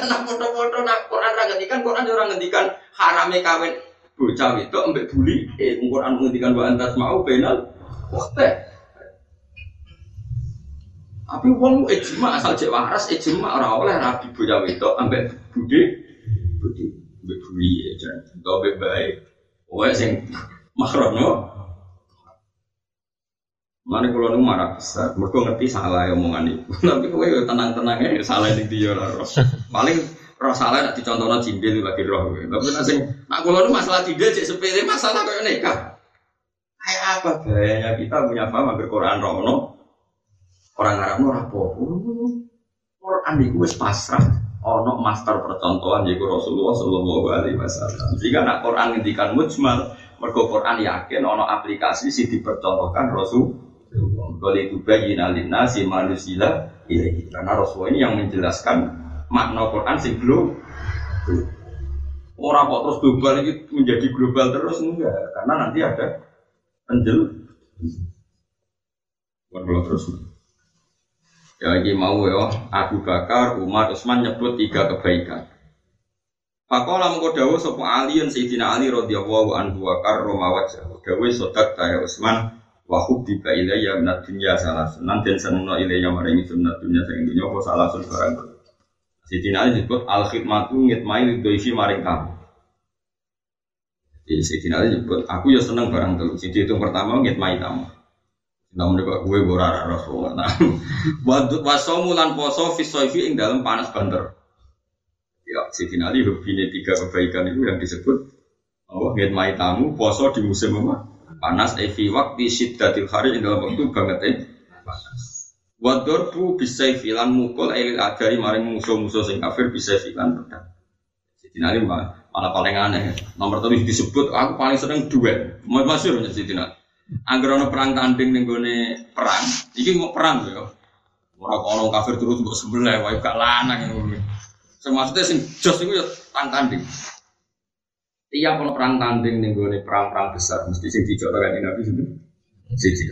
Speaker 1: Nah foto-foto nak Quran ngendikan, Quran orang ngendikan harame kawin bocah itu ambek buli, eh Quran ngendikan wa antas mau penal. Waktu tapi wong ijma asal cek waras ijma ora oleh rabi bocah wedok ambek bude bude ambek buli ya jan. Kau baik. Wae sing mahram no. Mana kalau nu marah besar, mereka ngerti salah ya omongan itu. Tapi kowe tenang-tenang ya salah ini dia lah. Paling roh salah nak dicontohnya cimbel lagi roh. Tapi nasi, nak kalau nu masalah cimbel cek sepele masalah kayak nikah. Kayak apa gayanya kita punya paham agar Quran rono, Orang Arab ora apa. Quran iku wis pasrah. Ono master percontohan yaiku Rasulullah Shallallahu Alaihi Wasallam. Jika nak Quran ngendikan mujmal, mergo Quran yakin ono aplikasi sih dipercontohkan Rasul. Kalau itu bayi nalina si manusia ini karena Rasul ini yang menjelaskan makna Quran sih belum. Orang kok terus global ini menjadi global terus enggak, karena nanti ada penjel. Kalau terus. Ya lagi mau ya, Abu Bakar, Umar, Utsman nyebut tiga kebaikan. Pakola mengko dawuh sapa Ali yang Sayyidina Ali radhiyallahu anhu wa karrama wajhahu. Dawuh sodak ya Utsman wa hubbiba ilayya min dunya salah sunan den senengno ilayya maring sunnah dunya sing dunya apa salah sun barang. Sayyidina Ali disebut al khidmatu ngitmai lidhoifi maring kamu. Jadi Sayyidina Ali disebut aku ya seneng barang telu. Jadi itu pertama ngitmai tamu. Namun kok gue bora Rasulullah. Nah, wadut wasomu lan poso fisoifi ing dalam panas banter. Ya, Siti Ali ini tiga kebaikan itu yang disebut Allah ngitmai tamu poso di musim apa? Panas evi waktu syiddatil hari ing dalam waktu banget eh. Wadorbu bisa filan mukul elil adai maring musuh-musuh sing kafir bisa filan pedang. Siti Ali malah paling aneh. Nomor tadi disebut aku paling sering. Mau masyur Siti Ali. Angger ana perang tanding ning gone perang, iki mau perang yo. Ora kok kafir terus mbok sebelah wae gak lanang ngono. Sing maksudnya sing jos iku yo perang tanding. Tiap ono perang tanding ning gone perang-perang besar mesti sing dicoba kan Nabi itu. Siji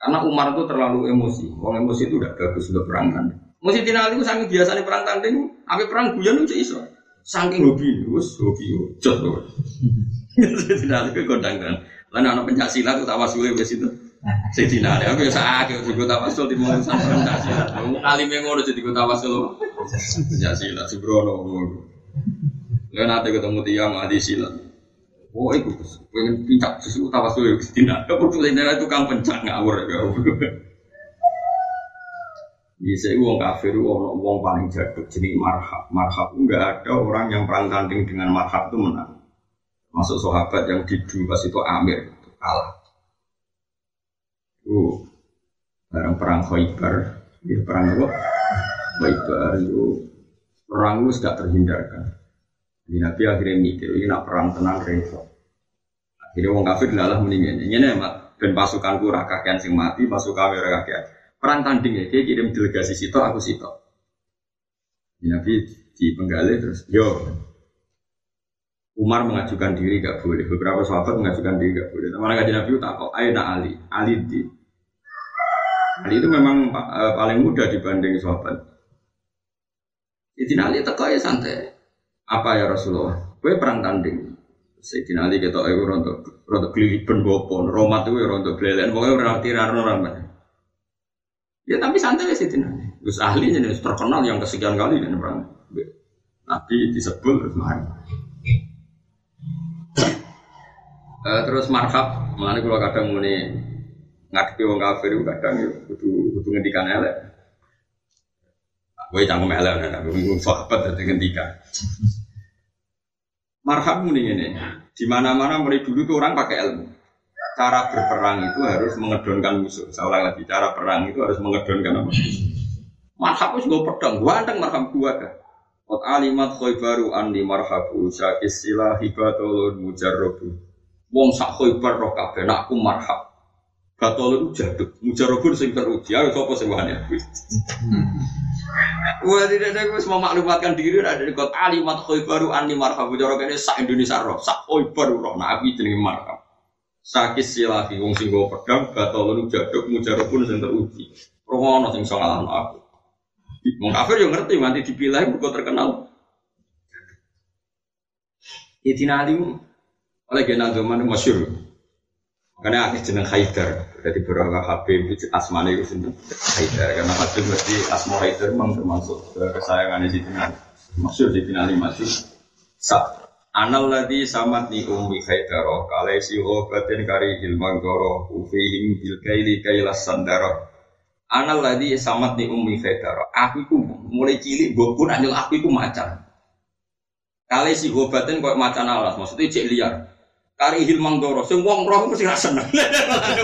Speaker 1: Karena Umar itu terlalu emosi. Wong emosi itu udah bagus untuk perang tanding. Mesti tinali itu saking biasanya perang tanding, apa perang guyon itu iso. Saking hobi, wis hobi jos loh. Tinali itu kondang kan. Lan ana pencak silat tawasul wis itu. Sayyidina Ali aku ya sakit juga tawasul di mau sama pencak silat. Alime ngono jadi gue tawasul. Pencak silat Subrono. Lalu nanti ketemu tiang ahli silat. Oh, itu pengen pincak susu tawasul ya Sayyidina. Aku tuh itu tukang pencak ngawur ya. Bisa uang kafir, uang uang paling jatuh jenis marhab. Marhab enggak ada orang yang perang tanding dengan marhab itu menang. Masuk sahabat yang di pas itu Amir kalah. Uh, barang perang Khaybar, ya perang apa? Khaybar itu perang itu sudah terhindarkan. Jadi Nabi akhirnya mikir, ini nak perang tenang repot. Akhirnya wong kafir adalah meninggal. Ini mak dan pasukanku rakakian sing mati, pasukan rakakian. Perang tanding ya, dia kirim delegasi situ, aku situ. Nabi di penggali terus, yo Umar mengajukan diri gak boleh. Beberapa sahabat mengajukan diri gak boleh. Teman kajian Nabi tak kok. Ayo nak Ali, Ali di. Ali itu memang uh, paling muda dibanding sahabat. Sayyidina Ali teko ya santai. Apa ya Rasulullah? Gue perang tanding. Sayyidina Ali kita ayo rontok rontok kelilipan bopon. Romat itu rontok kelilipan. Pokoknya tirar orang Ya tapi santai ya Sayyidina Ali. Gus ahli jadi terkenal yang kesekian kali dan perang. Nabi disebut main. Uh, terus marhab, mana kalau kadang muni ngadepi wong kafir itu kadang ya kudu kudu ngendikan elek. Gue cangkem elek nek bingung sahabat dadi ngendikan. Marhab ini ini. Di mana-mana mulai dulu tuh orang pakai ilmu. Cara berperang itu harus mengedonkan musuh. Saya ulang lagi, cara perang itu harus mengedonkan apa? Marhab itu gue pedang, gue anteng marhab gue kan. Qad alimat khaybaru anni marhabu syakis sila hibatulun mujarrabu. Wong sak khaybar roh kabeh nak aku marhab. Batolun jaduk, mujarrabun sing teruji. Ayo sapa sing wani aku. Wah tidak ada gue semua maklumatkan diri ada di kota alimat khaybaru anni marhabu cara kene sak Indonesia roh sak khaybar roh nah aku jenenge marhab. Sakis silahi wong sing go pedang batolun jaduk mujarrabun sing teruji. Roh sing iso ngalahno aku. Wong kafir yang ngerti nanti dipilih mergo terkenal. Idina Ali oleh Gena Zaman masyur. Karena akhir jeneng Haidar. Jadi beberapa Habib itu asmane itu sendiri Haidar. Karena Habib berarti asma Haidar memang termasuk kesayangan Sidina Ali. Masyur Sidina Ali masih sa Anal ladhi samat ni ummi Haidar. Kalai si obatin kari hilmang doro. Ufihim bil kaili kailas sandaro. Anal ladi samat di umi fedaro. Aku itu mulai cilik gue pun anjel aku itu macan. Kali si gobatin kok macan alas, maksudnya cek liar. Kari hilmang doro, sing wong roh mesti rasa seneng.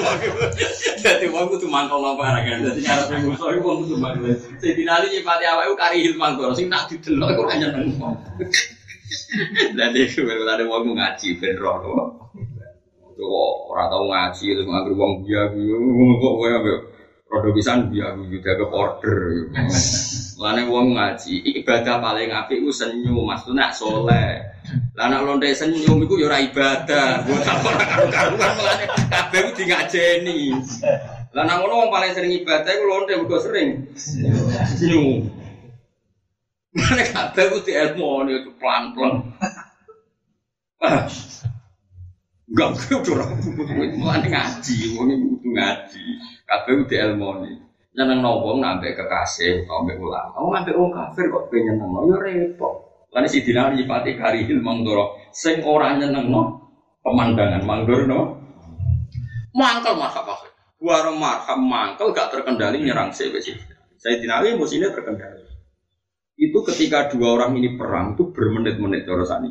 Speaker 1: Jadi wong itu mangkal nopo kan. Jadi cara pengusaha itu wong itu mangkal. Jadi nanti nyipati awak itu kari hilmang doro, sing tak didelok itu hanya nengok. Jadi ada wong ngaji ben roh. Kok orang tahu ngaji, terus ngagri wong biar, kok gue Rodo pisan biar juga ke order. Lane wong ngaji, ibadah paling apik ku senyum, maksudnya soleh. Lah nek lonte senyum iku ya ora ibadah. Gua tak ora karu-karuan melane kabeh ku ngajeni. Lah nek ngono wong paling sering ibadah iku lonte mergo sering senyum. Mana kabeh ku di ilmu itu pelan-pelan. Enggak, gue udah mulai ngaji, wong itu ngaji. Kabeh ilmu nih. Nyeneng nopo nambah kekasih, nambah ulama. Oh nambah orang kafir kok pengen nyeneng, ya repot. Lalu si Dina nyipati karihil mangdoro, sing orang nyeneng no pemandangan mangdoro no. Mangkel marhab maksud. Buara marhab mangkel gak terkendali nyerang saya Saya Dina Ali musuhnya terkendali. Itu ketika dua orang ini perang itu bermenit-menit ini.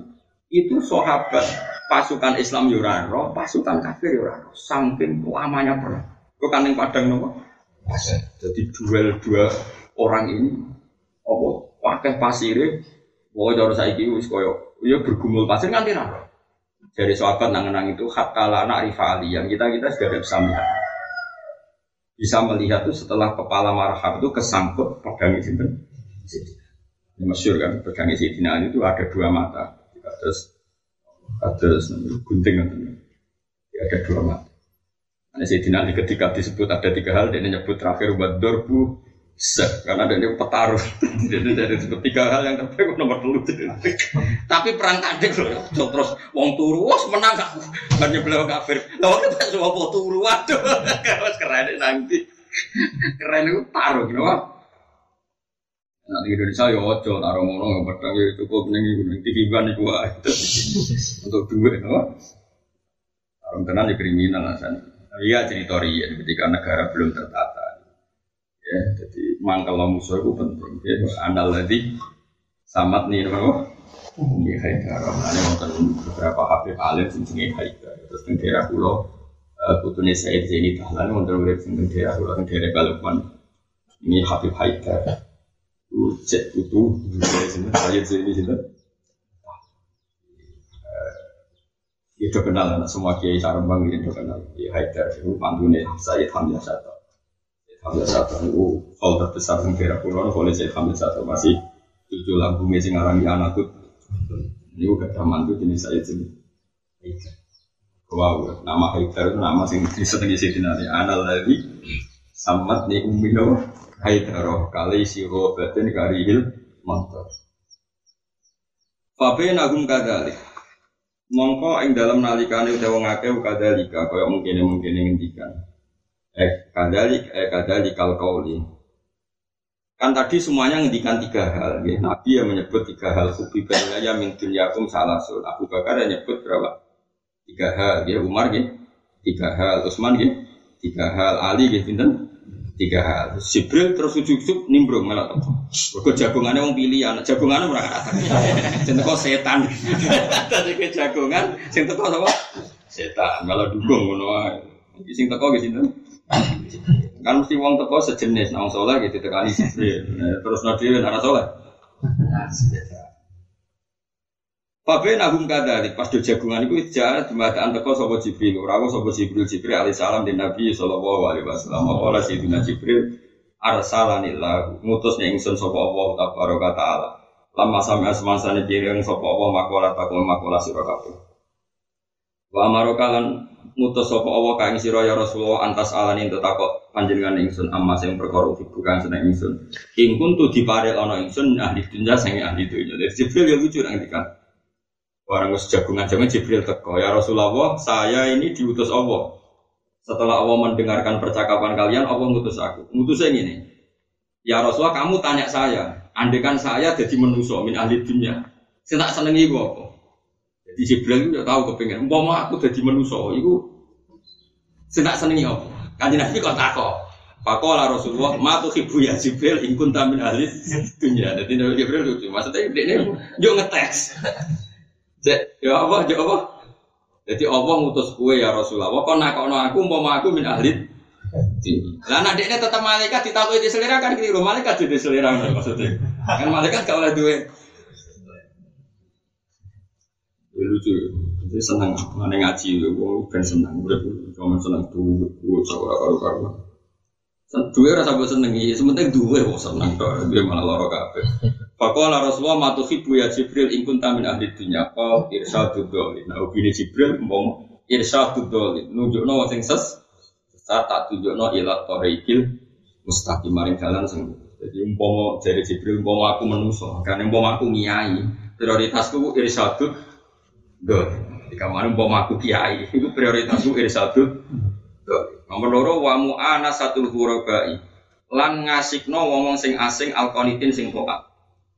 Speaker 1: Itu sahabat pasukan Islam Yurano, pasukan kafir Yurano, saking lamanya perang. Kok kan padang nopo? Jadi duel dua orang ini, apa? Pakai pasir, oh jauh saya kiri wis koyo, ya bergumul pasir nganti napa? Dari sahabat nang-nang itu hatta anak rivali yang kita kita sudah bisa melihat. Bisa melihat tuh setelah kepala marhab itu kesangkut pedang itu. Ini masyur kan, pedang Sidina itu ada dua mata. Terus Terus gunting ya, ada dua mata. Nah, Sayyidina Ali ketika disebut ada tiga hal, dia nyebut terakhir buat dorbu se, karena ada yang petaruh. Jadi dari tiga hal yang terbaik nomor dulu. Tapi perang kadek loh, terus wong turu, wah menang gak? Banyak beliau kafir. Lalu kita semua mau turu, waduh, keren nanti. Keren itu taruh, gitu Nah di Indonesia ya ojo taruh ngono nggak pedang ya cukup nengi gunung TV ban itu untuk duit, no. Taruh tenan di kriminal alasan. Iya cerita ya ketika negara belum tertata. Ya, jadi mangkal musuh itu penting. Ya, andal lagi samat nih, no. Ini Haidar, ini wonten beberapa Habib alim sing jenenge Haidar. Terus teng daerah kula putune Said Zaini Dahlan wonten urip sing teng daerah kula teng daerah Balukan. Ini Habib Haidar. Cek itu, saya sini sini. Itu kenal anak semua kiai Sarembang itu kenal. Ya Haidar itu pantune Sayyid Hamzah Sato. Hamzah Sato itu hal terbesar di daerah Pulau oleh Sayyid Hamzah Sato masih sing aran di anakku. Ini juga mantu jenis Sayyid sini. Wow, nama Haidar itu nama sing disenengi Sayyidina Ali. Anal lagi samat nih umino haidaroh kali siro batin karihil mantor. Fabe nagum kadali. Mongko ing dalam nalikane utawa ngake kadalika kaya mungkin mungkin ngendikan. Eh kadalik eh kadalik kal kauli. Kan tadi semuanya ngendikan tiga hal. Ya. Nabi yang menyebut tiga hal. Kubi ya min dunyakum salasul. Abu Bakar yang nyebut berapa? Tiga hal. Ya Umar ya. Tiga hal. Utsman ya. tiga hal Ali gitu pinten tiga hal Jibril terus ujuk-ujuk nimbrung malah tuh Kok jagungannya mau pilihan jagungannya mereka kata sing teko setan tadi ke jagungan sing teko apa setan malah dukung ngono ae sing teko gitu kan mesti wong teko sejenis nang soleh gitu tekani Jibril Nah, terus nabi anak soleh. Pabe nagum kadari pas do jagungan itu jahat jembatan teko sapa Jibril. Ora sapa Jibril Jibril alaihi salam di Nabi sallallahu alaihi wasallam. Qala sayyidina Jibril? Arsalanillah ngutus ning ingsun sapa Allah tabaraka taala. Lama sampai asmansane pireng sapa Allah makola takwa makola sira kabeh wa amarokalan ngutus sapa Allah ka ing sira ya Rasulullah antas alani tetakok panjenengan ingsun amma sing perkara bukan seneng ingsun. Ing kuntu diparel ana ingsun ahli dunya sing ahli dunya. Jibril ya lucu nang dikatakan Orang wis jagungan jagungan Jibril teko ya Rasulullah saya ini diutus Allah. Setelah Allah mendengarkan percakapan kalian Allah ngutus aku. Ngutusnya ini ya Rasulullah kamu tanya saya. Andekan saya jadi manusia min ahli dunia saya tak senengi apa jadi Jibril itu tahu kepengen umpama aku jadi manusia itu tak senengi apa kanjeng Nabi kok takok Pakola Rasulullah, ma tuh ibu ya Jibril, ingkun tamin ahli dunia. Jadi Nabi Jibril lucu, maksudnya ini yuk ngetes. Ya apa, ya apa? Jadi Allah ngutus kue ya Rasulullah. Kok nakono aku, umpama aku min ahli. Lah nak dekne tetap malaikat ditakui di selera kan keliru. Malaikat jadi selera maksudnya. Kan malaikat gak oleh Ya, lucu. Jadi senang mana ngaji, gue kan senang. Udah cuma senang tuh, gue coba karo karo. Dua rasa gue seneng, sementing dua gue seneng. Dia malah lorok kabeh. Fakola Rasulullah matuhibu ya Jibril ingkun tamin ahli dunya Kau irsyadu dolin Nah ubini Jibril mbong irsyadu dolin Nunjukno sing ses Sesat tak tunjukno ilat toreikil Mustaqim maring jalan sing Jadi umpomo dari Jibril umpomo aku menuso Karena umpomo aku ngiyai Prioritasku irsyadu dolin Jika mana umpomo aku kiai Itu prioritasku irsyadu dolin Nomor loro wa mu'ana satul hurabai Lan ngasikno wong sing asing alkonitin sing toat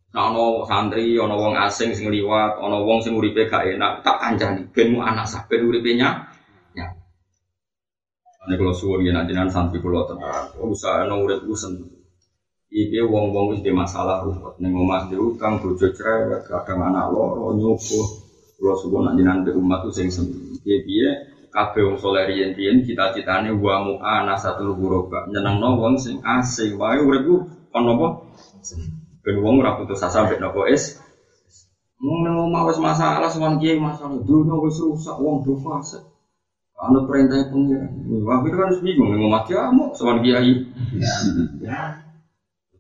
Speaker 1: Nah, ono santri, ono wong asing sing liwat, ono wong sing uripe gak enak, tak kancani. Ben mu anak sah, ben uripe nya. Ya. Ini kalau suwun ya nanti santri kalau tenang, usaha ono urip ku seneng. Iki wong-wong wis masalah ruwet ning omah dhewe kang cerewet, kadang anak loro nyubuh. Kula suwun jenengan be umat ku sing seneng. Piye-piye kabeh wong saleh riyen-riyen cita-citane wa mu'ana satul ghuraba. Nyenengno wong sing asing wae uripku kon napa? Ben wong ora putus asa mbek napa es. Wong nang masalah sowan kiai masalah dunya wis rusak wong do fase. Anu perintah pengiran. Wah, itu kan bingung nang omah kiamu sowan kiai.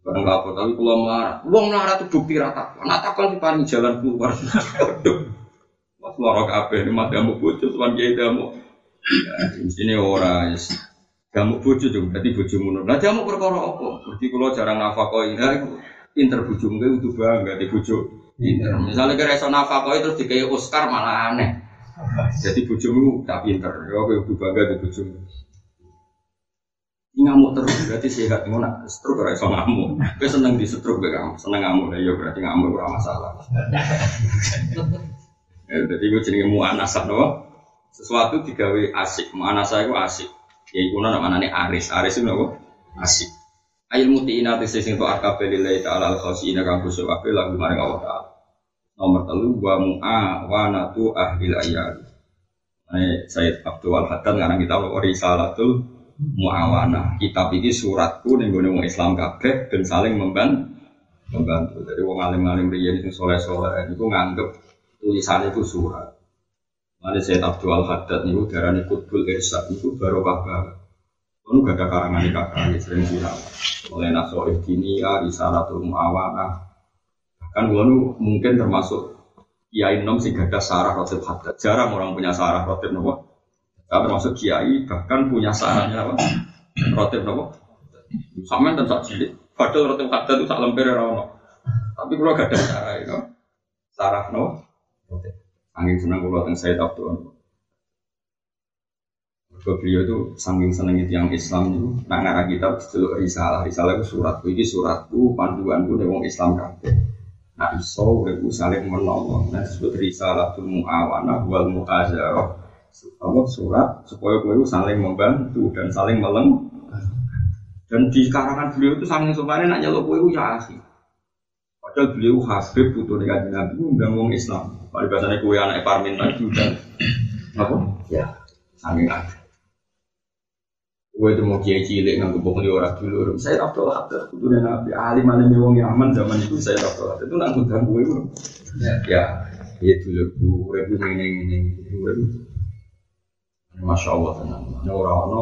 Speaker 1: Barang apa tapi kula marah. Wong marah itu bukti rata. Nak takon diparingi jalan keluar. Aduh. Mas loro kabeh mati kamu bojo sowan kiai kamu. Ya, sini ora yes. Kamu bojo juga, jadi bojo munur. Nah, kamu perkara apa? Berarti kalau jarang nafakoi, nah, pinter bojo mungkin itu bangga di bojo pinter. Misalnya kira iso nafkah terus dikai Oscar malah aneh. Jadi bojomu tak pinter, ya kowe kudu bangga di bojomu. ngamuk terus berarti sehat ngono nak stroke ora iso ngamuk. Kowe seneng di stroke kowe seneng ngamuk ya berarti ngamuk ora masalah. Ya, jadi gue jenenge muanasah no. Sesuatu digawe asik, muanasah itu asik. Ya iku nama nih aris, aris itu apa? Asik. Ail mutiina tese sing to akabe lillahi ta'ala al khasina kang khusyuk kabeh lagu maring Allah taala. Nomor telu wa mu'a wa natu ahli ayat. Ini Sayyid Abdul Haddad ngarang kita risalatul muawana. Kitab ini suratku gone wong Islam kabeh dan saling membantu. Membantu. Jadi wong alim-alim riyen sing soleh-soleh itu nganggep tulisannya itu surat. Ada Sayyid Abdul Haddad niku darani Qutbul Irsyad itu barokah banget. Itu gak ada karangan di kakak, sering viral. Oleh nasoif ya, risalatul muawana. Bahkan gue mungkin termasuk kiai nom sih gak ada sarah rotib hadat. Jarang orang punya sarah rotib nopo. Gak termasuk kiai bahkan punya sarahnya apa? Rotib nopo. Sama dan sak cilik. Padahal rotib hadat itu sak lemper rano. Tapi kalau gak ada sarah itu, sarah nopo. Angin senang kalau tentang saya tahu ke beliau itu saking senengnya tiang Islam itu nak ngarah kitab dulu risalah. Risalah itu suratku ini suratku panduanku dari wong Islam kabeh. Nah iso aku saling menolong nah disebut risalah tuh muawana wal muazarah apa surat? Supaya kowe saling membantu dan saling meleng dan di karangan beliau itu saling sopannya nak nyelok kowe ya asik padahal beliau Habib putu dengan Nabi undang wong Islam pada bahasanya kowe anak Parmin lagi udah apa ya saling ada Gue itu mau kiai cilik nggak bohong di orang dulu. Saya Abdul Hadir, itu dan Nabi Ali mana nih wong Yaman zaman itu saya Abdul Hadir itu nggak ngundang gue itu. Ya, ya, itu dulu ribu ini ini ribu. Masya Allah tenang. Nah orang no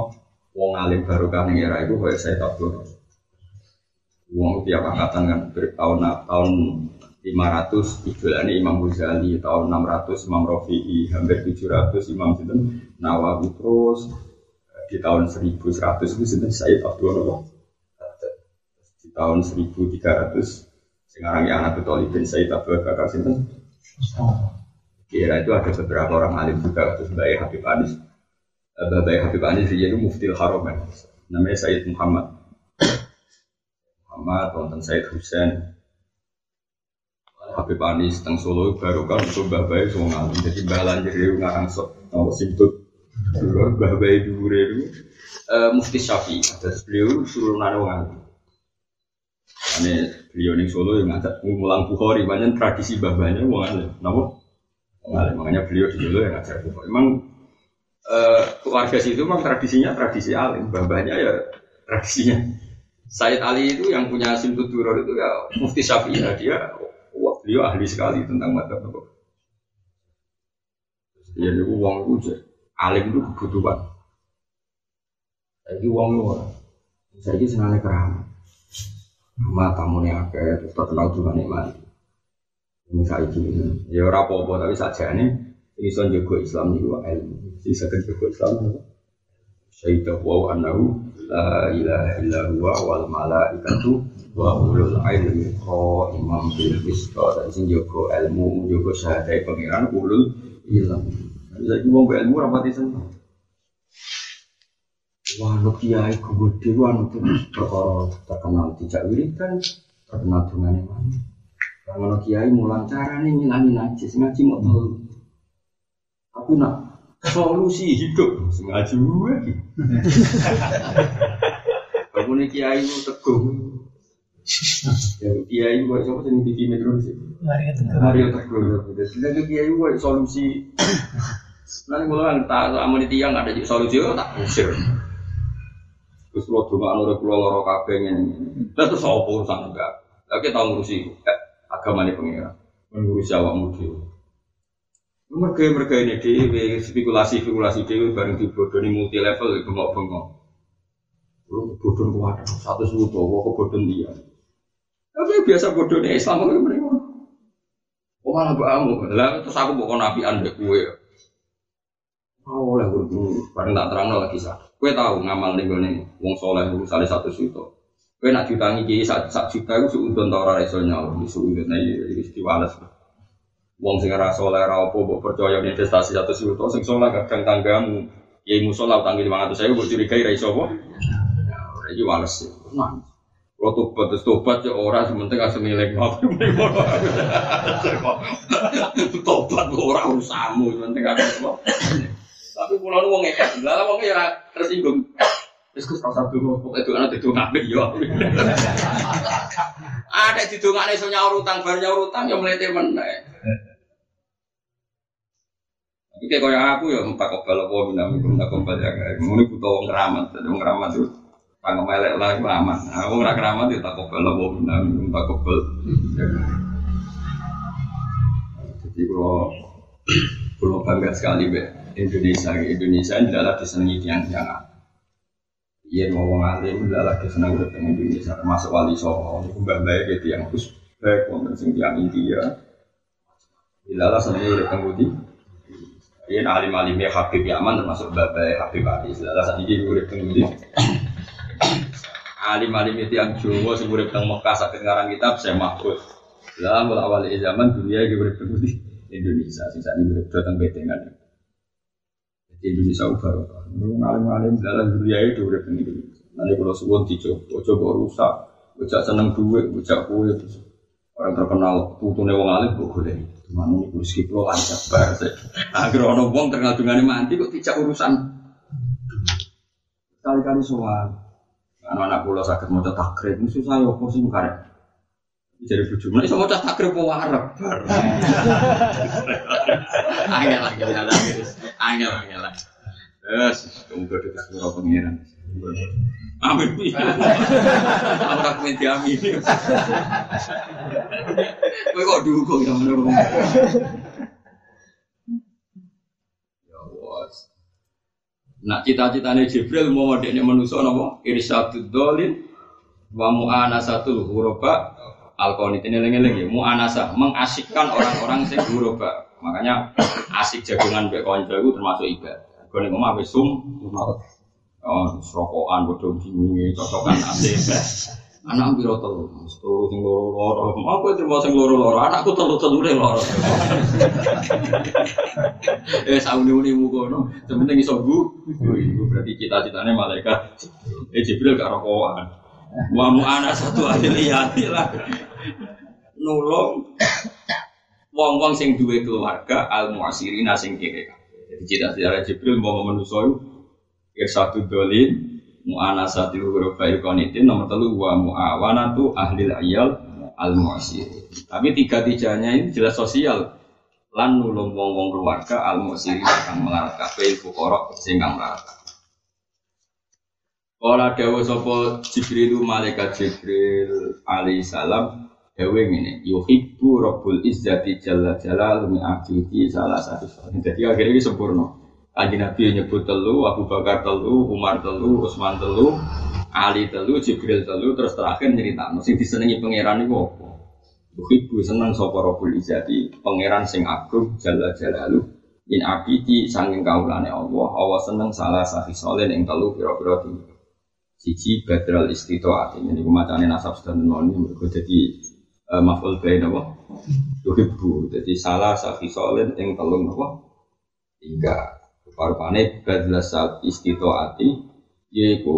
Speaker 1: wong alim baru kan era itu kayak saya Abdul. Wong tiap angkatan kan tahun tahun 500 idolane Imam Ghazali tahun 600 Imam Rafi'i hampir 700 Imam Sinten Nawawi terus di tahun 1100 itu sinten Said Abdul di tahun 1300 sekarang yang anak betul bin Said Abdul Bakar sinten. Kira itu ada beberapa orang alim juga terus Mbak Habib Anis. Mbak Habib Anis dia itu muftil haram namanya Said Muhammad. Muhammad wonten Said Husain Habib Anis teng Solo baru kan itu Mbak Bayi semua ngalim jadi Mbak Lanjir itu ngarang sok nomor simput Dulu Mbah Bayi Dure itu uh, Mufti Syafi'i. Terus beliau suruh nana wong alim. Ane beliau ning Solo yang ngajak ngulang Bukhari, banyak tradisi babanya wong alim. Napa? Wong alim. Makanya beliau di Solo yang ngajak Bukhari. Emang uh, keluarga situ memang tradisinya tradisi alim, babanya ya tradisinya. Said Ali itu yang punya Simtud Duror itu ya Mufti Syafi'i ya dia beliau ahli sekali tentang madzhab Ya niku wong itu alim itu kebutuhan. Jadi uang lu, saya ini senangnya keramat. Nama tamu nih akeh, terus terkenal nih mati. Ini saya ini, ya ora apa-apa tapi saja nih ini son jago Islam nih gua ilmu. Bisa kan jago Islam nih. Syaidah wa anahu la ilaha illa huwa wal malaikatu wa ulul ilmi imam bil qista dan sing jago ilmu jago syahadat pangeran ulul ilmi. Ibu mau ilmu rapati seneng. Wah, lu kiai gede, wah itu perkara terkenal tidak wiridan, terkenal dengan yang mana. Kalau kiai mulang cara nih ngilangin najis, ngaji mau tahu. Tapi nak solusi hidup, ngaji gue. Kamu nih kiai teguh. Ya, kiai gue siapa sih TV Metro sih? Mario Teguh. Jadi kiai gue solusi Nanti mulai tak amun di tiang ada solusi tak usir. Terus lo cuma anu pulau loro kabeh ini. Terus apa urusan enggak? Lagi tahu ngurusi eh, agama ini pengira, mengurusi awak dhewe. Mereka mereka ini dewi spekulasi spekulasi dewi bareng dibodohi multi level bengok. Lu bodoh kuat satu suatu kok bodoh dia. Tapi biasa bodohnya Islam itu mereka. Oh malah bamu, lah terus aku bukan nabi anda kue. Oh, oleh guru bareng tak terang lagi sah. Kue tahu ngamal nih gue nih, wong soleh itu salah satu situ. Kue nak jutangi kiai sak sak juta itu suudon tau ora iso nyawa, di suudon aja istiwales. Wong sing ora soleh ora apa mbok percaya investasi satu juta, sing soleh kadang tanggamu, kiai musola utang lima ratus saya buat curigai ra iso? Ya, ora sih. Kalau tobat, terus tobat ya orang sementing asal milik apa Tobat orang usahamu, sementing asal tapi pulau nu wong ngekek, lah wong ya tersinggung. Wis kus rasa dulu, pokoknya itu anak itu ngapain ya. Ada di dongak nih nyaur utang, baru nyaur utang ya mulai temen. Tapi kayak kaya aku ya empat kobal apa bina mikro tak kobal ya kayak ini butuh wong keramat, jadi wong keramat itu panggil melek lah aman. Nah, wong keramat ya tak kobal apa mikro tak kobal. Jadi kalau kalau bangga sekali be Indonesia Indonesia adalah disenangi tiang tiang Iya ngomong alim adalah disenangi udah Indonesia termasuk wali songo. Itu mbak mbak gitu yang terus baik wonten sing tiang India. Ilalah senangi udah di Iya alim alimnya Habib Yaman termasuk mbak mbak Habib Ali Ilalah ini udah di alim alim itu yang Jawa sing urip teng Mekah sakit ngarang kitab saya mahfud. Lah mulai awal zaman dunia gue urip di Indonesia sisa ini berada datang betengan jadi Indonesia ubah lu ngalim-ngalim dalam dunia itu udah di Indonesia. Nanti kalau suwon dicoba coba rusak. Bocah seneng duit bocah kue orang terkenal putune wong alim kok boleh Mana ini rezeki pulau lancar bar. Agar ono wong terkenal dengan mandi kok tidak urusan. Kali-kali soal. Anak-anak pulau sakit mau takrib, susah ya, apa sih karek. Jadi bujuk, mana bisa mau takrib mau bar. Angel angel angel angel angel. Yes, kamu gede kesuruh pengiran. Amin. Aku tak main diamin. Kowe kok dukung ya menurut. Ya was. Nah cita-citanya Jibril mau dekne manusia napa? Irsyadud dolin wa mu'anasatul huroba alkonit ini lengi-lengi mu'anasa mengasikkan orang-orang sing huroba makanya asik jagungan mbek kanca itu termasuk ibadah. Kone ngomong wis sum Oh, serokokan, bodoh bingung, cocokan asik. Anak biro telu, telu sing loro loro. Mau kowe terima sing loro loro, anakku telu telu deh loro. eh sauni uni mukono, sementing iso bu. Berarti cita-citane malaikat. Eh Jibril gak rokokan. Wa mu anak satu aja lihat lah. Nulung wong-wong sing duwe keluarga al muasirina sing kere. Jadi cita-cita Jibril mau manusa satu dolin mu'anasatil huruf bayu konitin nomor telu wa mu'awanatu ahlil ayal al mu'asir tapi tiga tiganya ini jelas sosial. Lan nulung wong wong keluarga al mu'asir akan melarat kafe fukorok sing kang melarat Kala dawa sapa Jibril malaikat Jibril alaihi salam dawa ngene yuhibbu rabbul izzati jalla jalal min salah satu. Jadi akhirnya sempurna Kanji Nabi nyebut telu, Abu Bakar telu, Umar telu, Utsman telu, Ali telu, Jibril telu, terus terakhir cerita. Mesti disenangi pangeran itu apa? Buhibu seneng sapa Rabbul Izzati, pangeran sing agung jalla jalalu. In abidi sanging kaulane Allah, Allah seneng salah sahi soleh yang telu pira-pira tinggi. Siji badral istitoat ini kumacane nasab sedang noni mergo dadi uh, maf'ul bain apa? Yuhibbu. Jadi salah sahi soleh yang telu apa? Tiga. Parpane badla saat istitoati yaitu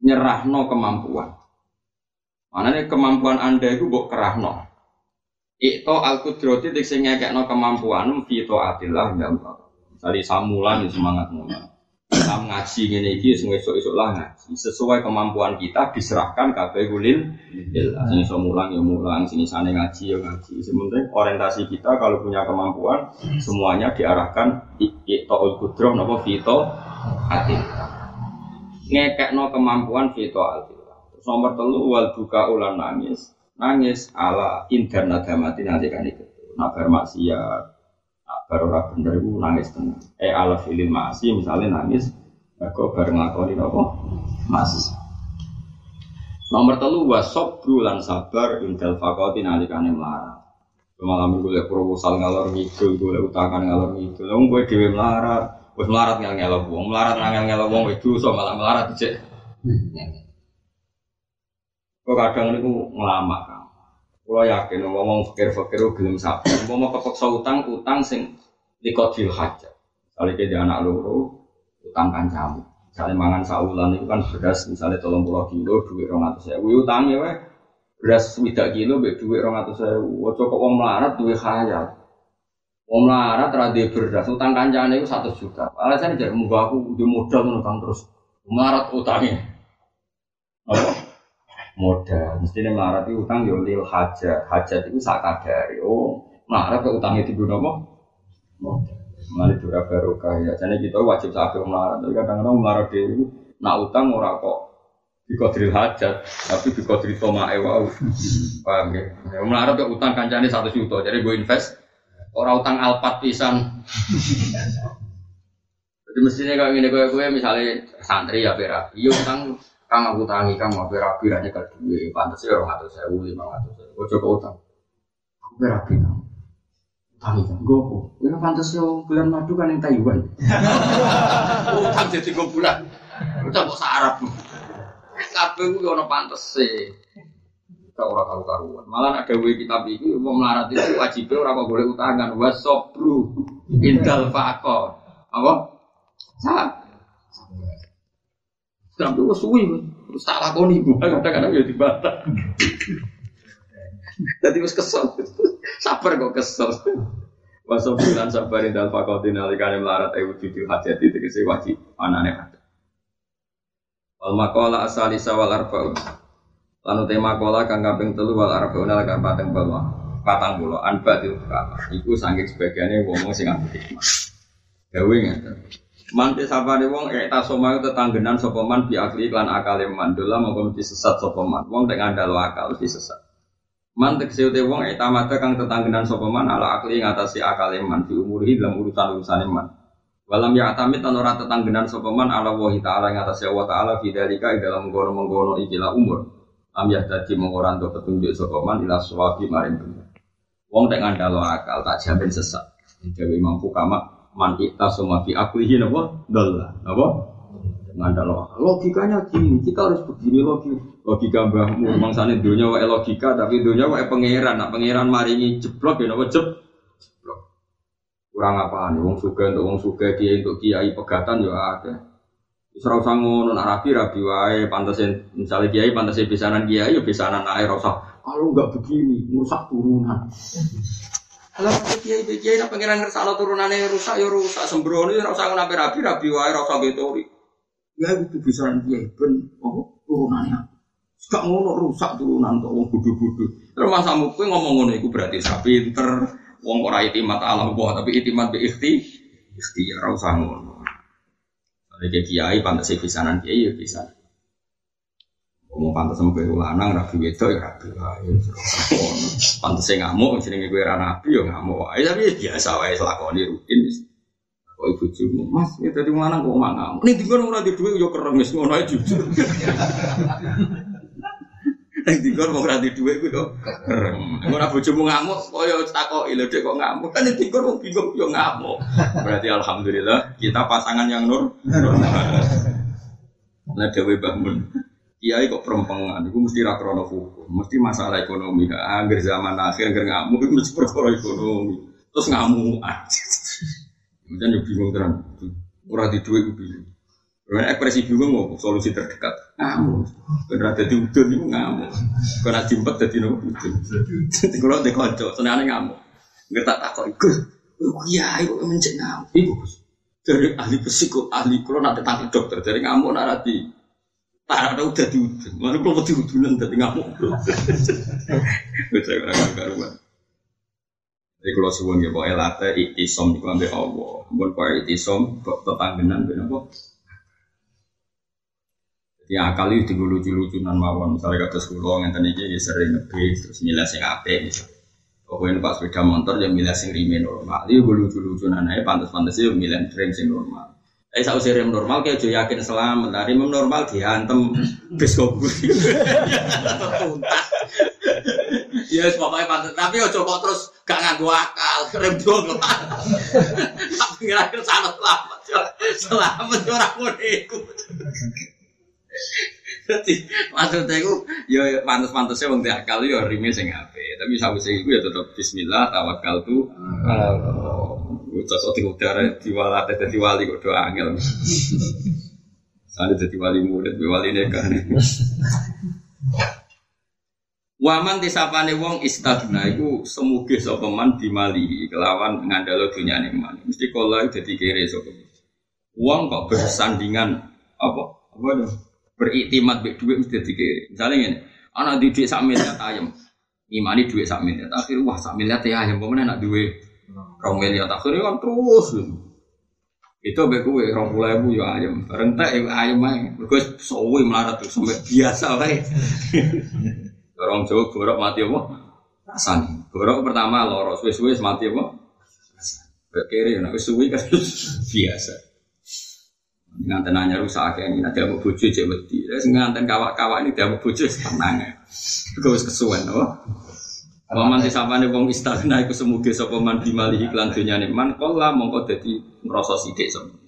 Speaker 1: nyerahno kemampuan. Mana kemampuan anda itu buk kerahno. Ikto al kudroti dik sing ngekekno kemampuan fito atillah ya Misalnya samulan semangat mulan. Sam ngaji ngene iki sing esuk-esuk lah ngaji. Sesuai kemampuan kita diserahkan kabeh kulil Sing iso mulang ya mulang, sing isane ngaji ya ngaji. Sementing orientasi kita kalau punya kemampuan semuanya diarahkan iqtaul kudroh napa fito atil. Ngekekno kemampuan fito. Terus nomor telu wal buka ulan nangis. Nangis ala interna damati nanti kan itu. Nabar maksiat, baru ora bener iku nangis tenang. Eh ala filin masih misalnya nangis mergo bareng nglakoni napa? Masih. Nomor telu wasop lan sabar indal fakoti nalikane melarat. Malam gue liat proposal ngalor ngidul, gue liat utangan ngalor ngidul. Wong gue dewi melarat, gue melarat ngel ngelok wong, melarat ngel ngelok wong itu so malah melarat cek. Kok kadang niku ngelamak kan. Kulo yakin ngomong fakir-fakir gelem sabar. Mau kepeksa utang utang sing likotil hajat. Misalnya dia anak loro utang kancamu. Misalnya mangan saulan itu kan beras misalnya tolong pulau kilo duit rong atau saya. Wih utangnya weh beras tidak kilo be duit rong atau saya. Wah kok melarat duit khayal. Wong melarat rada beras utang kancane itu satu juta. Alasannya jadi mau aku di modal nutang terus melarat utangnya. Apa? modal. Mestinya melarat itu utang yo lil hajat. Hajat itu sakadari. Oh, melarat utangnya di apa? Mari dura barokah ya. Jadi kita wajib sakit melarat. Tapi kadang-kadang melarat itu nak utang ora kok bikodril hajat, tapi bikodril toma ewa. Paham ya? melarat ke utang kancane satu juta. Jadi gue invest orang utang alpat pisan. Jadi mestinya kalau ini gue gue misalnya santri ya pera, iya utang Kang aku tangi, kang mau berapi aja ke duit, pantas ya orang atau saya atau saya, gue coba utang, aku berapi kang, gue kok, ini pantas ya bulan madu kan yang Taiwan, utang jadi gue bulan, utang kok sarap, kabeh gue ono pantas sih, kita orang karu karuan, malah ada gue kitab ini mau melarat itu wajibnya orang kok boleh utangan, wasobru, indal fakor, apa? Sah, Sampai wes suwi, terus tak lakoni. Kadang-kadang ya dibantah. Tadi wis kesel. Sabar kok kesel. Wasofilan sabarin dal fakotin alikane melarat ayu cucu hajat itu kese wajib anane hajat. Wal makola asali sawal arbaun. Lanu tema kola kang kaping telu wal arbaun ala kang pateng bawah. Patang pulau anba kata. Iku sanggih sebagiannya ngomong sing ambil hikmah. Gawe ngeten. Mantis sapane wong eta soma tetanggenan sapa man bi akli lan akale man dola mongko mesti sesat sapa man. Wong tek ngandalo akal mesti sesat. Man tegese te wong eta mata kang tetanggenan sapa man ala akli ngatasi akale man di umurihi dalam urusan-urusane man. Walam ya atamit lan ora tetanggenan sapa man ala wahi ta'ala ngatasi Allah ta'ala fi dalika dalam mengkono-mengkono ikilah umur. Am ya dadi mung ora petunjuk sapa man ila sawabi maring bener. Wong tek ngandalo akal tak jamin sesat. Dewi Imam Fukama man kita semua fi aklihi napa dalla napa ngandalo logikanya gini kita harus begini logika logika mbahmu mangsane dunia wae logika tapi dunia wae pangeran. Nak pangeran maringi jeblok ya napa jeb? Kurang apa nih wong suka untuk wong suka kiai untuk kiai pegatan ya ada Isra usah ngono nak rapi rapi wae. Pantesin misalnya kiai pantesin bisanan kiai ya bisanan air usah. Kalau nggak begini merusak turunan. Kalau masih kiai kiai nak pengiran ngersalo turunannya rusak ya rusak sembrono ya rasa nabi rapi rapi wae rasa betori. Ya itu bisa kiai ben oh turunannya. Gak ngono rusak turunan tuh wong bodoh-bodoh. Terus masa kowe ngomong ngono iku berarti sapi pinter wong ora itimat alam Allah tapi itimat bi ikhti ikhtiar usah ngono. Ada kiai pantas pisanan kiai ya bisa. Ngomong pantas sama gue lanang, rabi wedok ya rabi wae. Pantas saya ngamuk, jenenge gue rana nabi ya ngamuk wae. Tapi ya biasa wae selakoni rutin. Kok ibu cuma, mas, ya tadi lanang kok ngamuk. Nih tinggal orang di duit, yo kereng wis ngono aja jujur. Ning tinggal mau ngerti duit yo kereng. Ora bojomu ngamuk, koyo takoki lho dek kok ngamuk. Kan tinggal mau bingung yo ngamuk. Berarti alhamdulillah kita pasangan yang nur. Nah dewe bangun kiai kok perempangan, itu mesti rakrono hukum, mesti masalah ekonomi. Angger zaman akhir angger ngamuk itu mesti perkara ekonomi. Terus ngamuk aja. Kemudian yo bingung terang. Murah di duit bingung. Karena ekspresi bingung mau solusi terdekat ngamuk. Karena ada di udun itu ngamuk. Karena jimpet jadi nopo udun. Kalau di kocok, senang ngamuk. Nggak tak takut ikut. Kiai kok mencet ngamuk. Ibu dari ahli psikot, ahli kalau nanti tangkap dokter dari ngamuk narati Tak ada udah diudun, mana kalau diudunan tadi ngamuk. Baca orang karuan. Jadi kalau suwon ya pokoknya late itisom di kambe Allah, bukan pokoknya itisom tetanggenan ben apa? Jadi akal itu lucu-lucunan mawon, misalnya kata sekolah yang tadi dia sering ngebis terus milah sing ape misalnya. Pokoknya pas sepeda motor ya milah sing rime normal, dia lucu-lucunan aja pantas-pantas ya milah rem sing normal. Eh sausai rem normal kayak jo yakin selamat. Nah, rem normal diantem bis kobul. Ya yes, pokoknya pantas. Tapi ojo kok terus gak nganggu akal. Rem dong. Tapi ngira-ngira salah selamat. Selamat orang mau ikut. Jadi maksudnya itu ya pantas-pantasnya wong akal ya rime sing apik. Tapi sausai itu ya tetap bismillah tawakal tuh. Cocok di udara diwala teh jadi wali kok doa angel. Sana jadi wali murid, wali nekah. Waman disapane wong istagna iku semuge sapa man dimali kelawan ngandalo dunyane man. Mesti kala dadi kere sapa. Wong kok bersandingan apa? Apa itu? Beriktimat mbek dhuwit mesti dadi kere. Misale ngene, ana di dhuwit sak miliar ayam. Imani dhuwit sak miliar. Akhir wah sak miliar teh ayam pemene nak duwe Rong miliar akhirnya kan terus. Itu rong puluh ribu ya ayam. Rentek ya ayam aja. Gue sowi melarat sampai biasa kayak. Orang Jawa gorok mati apa? Rasani. Gorok pertama loro, suwe-suwe mati apa? Kiri, nak suwi kan biasa. Nganten nanya rusak kayak ini, nanti mau bujuk cek beti. Terus nganten kawak-kawak ini dia mau bujuk tenang ya. Gue kesuwen, oh. Waman disapane wong istagna iku semuge sapa man dimali iklan dunyane man kala mongko dadi ngrasa sithik sapa.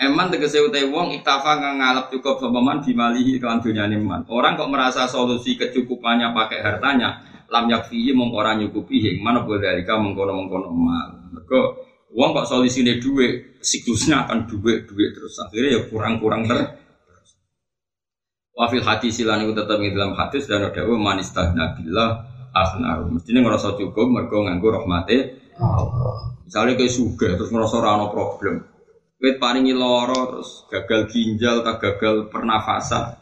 Speaker 1: Eman tegese utai wong iktafa kang ngalap cukup sapa man dimali iklan dunyane man. Orang kok merasa solusi kecukupannya pakai hartanya, lam yakfihi mongko ora nyukupi mana boleh dalika mengkono-mengkono mal. Mergo wong kok solusine dhuwit, siklusnya akan dhuwit-dhuwit terus akhirnya ya kurang-kurang ter Wafil hati silan itu tetap dalam hadis dan ada manis billah akhna. Mestine ngerasa cukup mergo nganggo rahmate Allah. Misalnya kayak suga terus ngerasa ora ono problem. Kowe paringi loro terus gagal ginjal tak gagal pernafasan.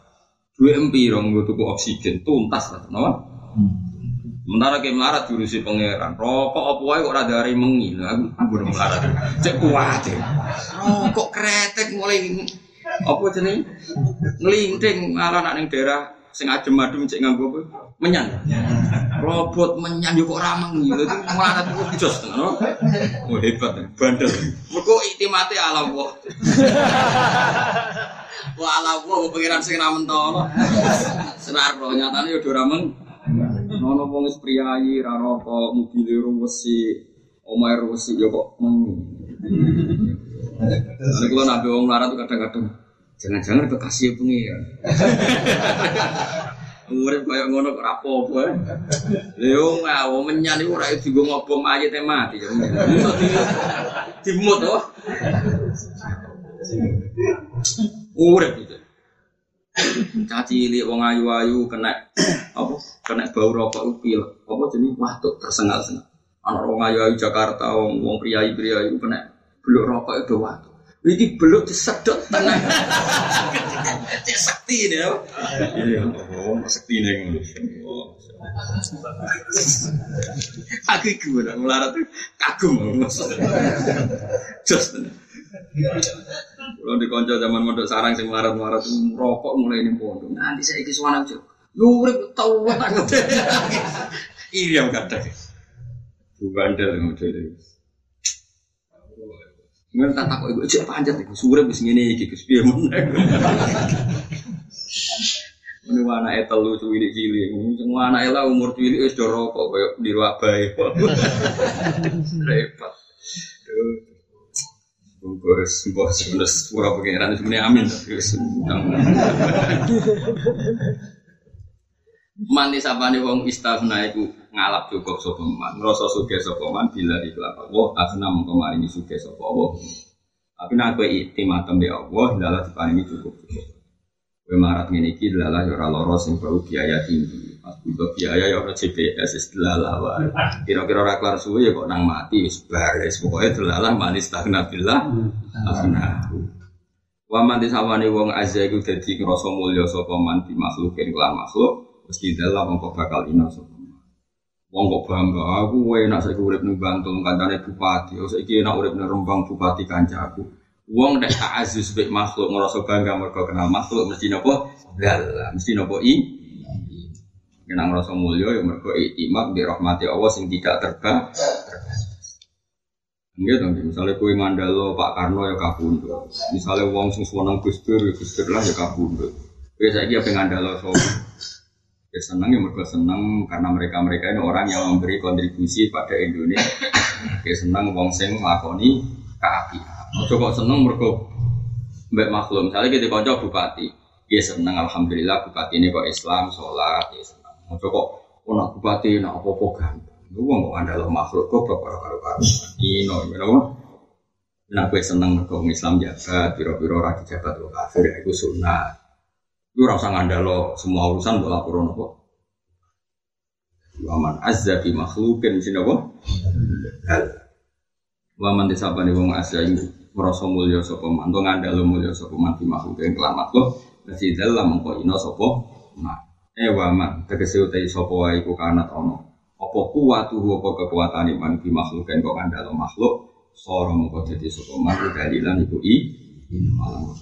Speaker 1: Dua empirong gue tuku oksigen tuntas lah, kenapa? Sementara kayak melarat diurusi pangeran. Rokok apa wae kok rada hari mengi. Aku aku udah melarat. Cek kuat ya. Rokok kretek mulai apa jenenge? Ngelinting malah nak ning daerah sing adem adem cek nganggo apa? Menyan. Robot menyan yo kok rameng gitu. Itu melarat itu jos no? Oh hebat, bandel. Mergo iktimate ala Allah. Wah ala Allah pengiran sing ra mentolo. Senar ro nyatane yo ora rameng. Nono wong wis priyayi ra rokok, mobile ruwesi, omahe ruwesi yo kok mengi. Lalu kalau nabi wong melarat tuh kadang-kadang jangan-jangan kekasih pengiran. Urip kaya ngono kok rapopo. Lho ngawo menyan iku ora digo ngobong mayit e mati. Dimut to. Urip itu. Caci cilik wong ayu-ayu kena apa? Kena bau rokok pil. Apa jenis watuk tersengal-sengal. Anak wong ayu-ayu Jakarta wong wong priayi-priayi kena beluk rokok itu watuk. Iki beluk disedot tenang. Cek sakti ini ya. Iya, oh, sakti ini. Aku iku ora melarat kagum. Jos tenan. Kalau di konco zaman mondok sarang sing melarat-melarat rokok mulai ini pondok. Nanti saya iki suwana jo. Yurip tau banget. Iya kadang. Bukan dari model Nggak tak takut ibu cek panjat ibu sore bis ngene iki Gus piye men. Ini mana etel lu cuwili cilik, semua anak elah umur cilik wis do rokok koyo niru abai. Repot. Bungkus, bungkus, bungkus, pura sebenarnya amin. Mandi sapane wong istafna iku ngalap cukup sapa man. Ngrasa sugih sapa man bila ikhlas Allah asna mengko maringi sugih sapa Allah. Tapi nek kowe iktimatem be Allah dalah diparingi cukup. Kowe marat ngene iki dalah ya ora sing perlu biaya tinggi. Pas butuh biaya ya ora CPS wis dalah wae. Kira-kira ora suwe ya kok nang mati wis bares. Pokoke dalah manis tahna billah asna. Wa man disawani wong azza iku dadi ngrasa mulya sapa man di makhlukin kelan makhluk mesti dalam mongko bakal ina sapa Wong kok bangga, aku enak saya urip ning Bantul kancane bupati, oh saiki enak urip ning Rembang bupati kancaku. Wong nek tak aziz bek makhluk ngerasa bangga mergo kenal makhluk mesti napa? Dalah, mesti napa i? Kena ngerasa mulya ya mergo itimak di rahmati Allah sing tidak terba Enggak dong, misalnya kue ngandalo Pak Karno ya kabundut. Misalnya wong sing seneng Gus Dur, ya Gus Dur lah ya kabundut. Kue saya kira ngandalo sopo. Ya senang ya mereka senang karena mereka-mereka ini orang yang memberi kontribusi pada Indonesia. Ya senang wong sing nglakoni keapian. Ojo kok seneng mergo mbek makhluk. Misalnya kita konco bupati, ya senang alhamdulillah bupati ini kok Islam, sholat, ya senang. Ojo kok ono bupati nak apa-apa gampang. Lu wong kok andal makhluk kok karo karo karo. Ino, you know. Nah, gue seneng mergo Islam jabat, biro-biro rakyat jabat kafir, itu sunnah. Itu rasa ngandalo semua urusan buat laporan apa. Waman azza bi makhlukin sini apa? Hal. Waman disabani wong azza ini merasa mulia sapa man, to ngandalo mulia sapa man bi makhlukin kelan makhluk, dadi dalam mengko ino sapa man. Eh waman tegese utai sapa wae iku kanat ono. Apa kuwatu apa kekuatan iman bi makhlukin kok ngandalo makhluk, soro mengko dadi sapa man dalilan iku i malam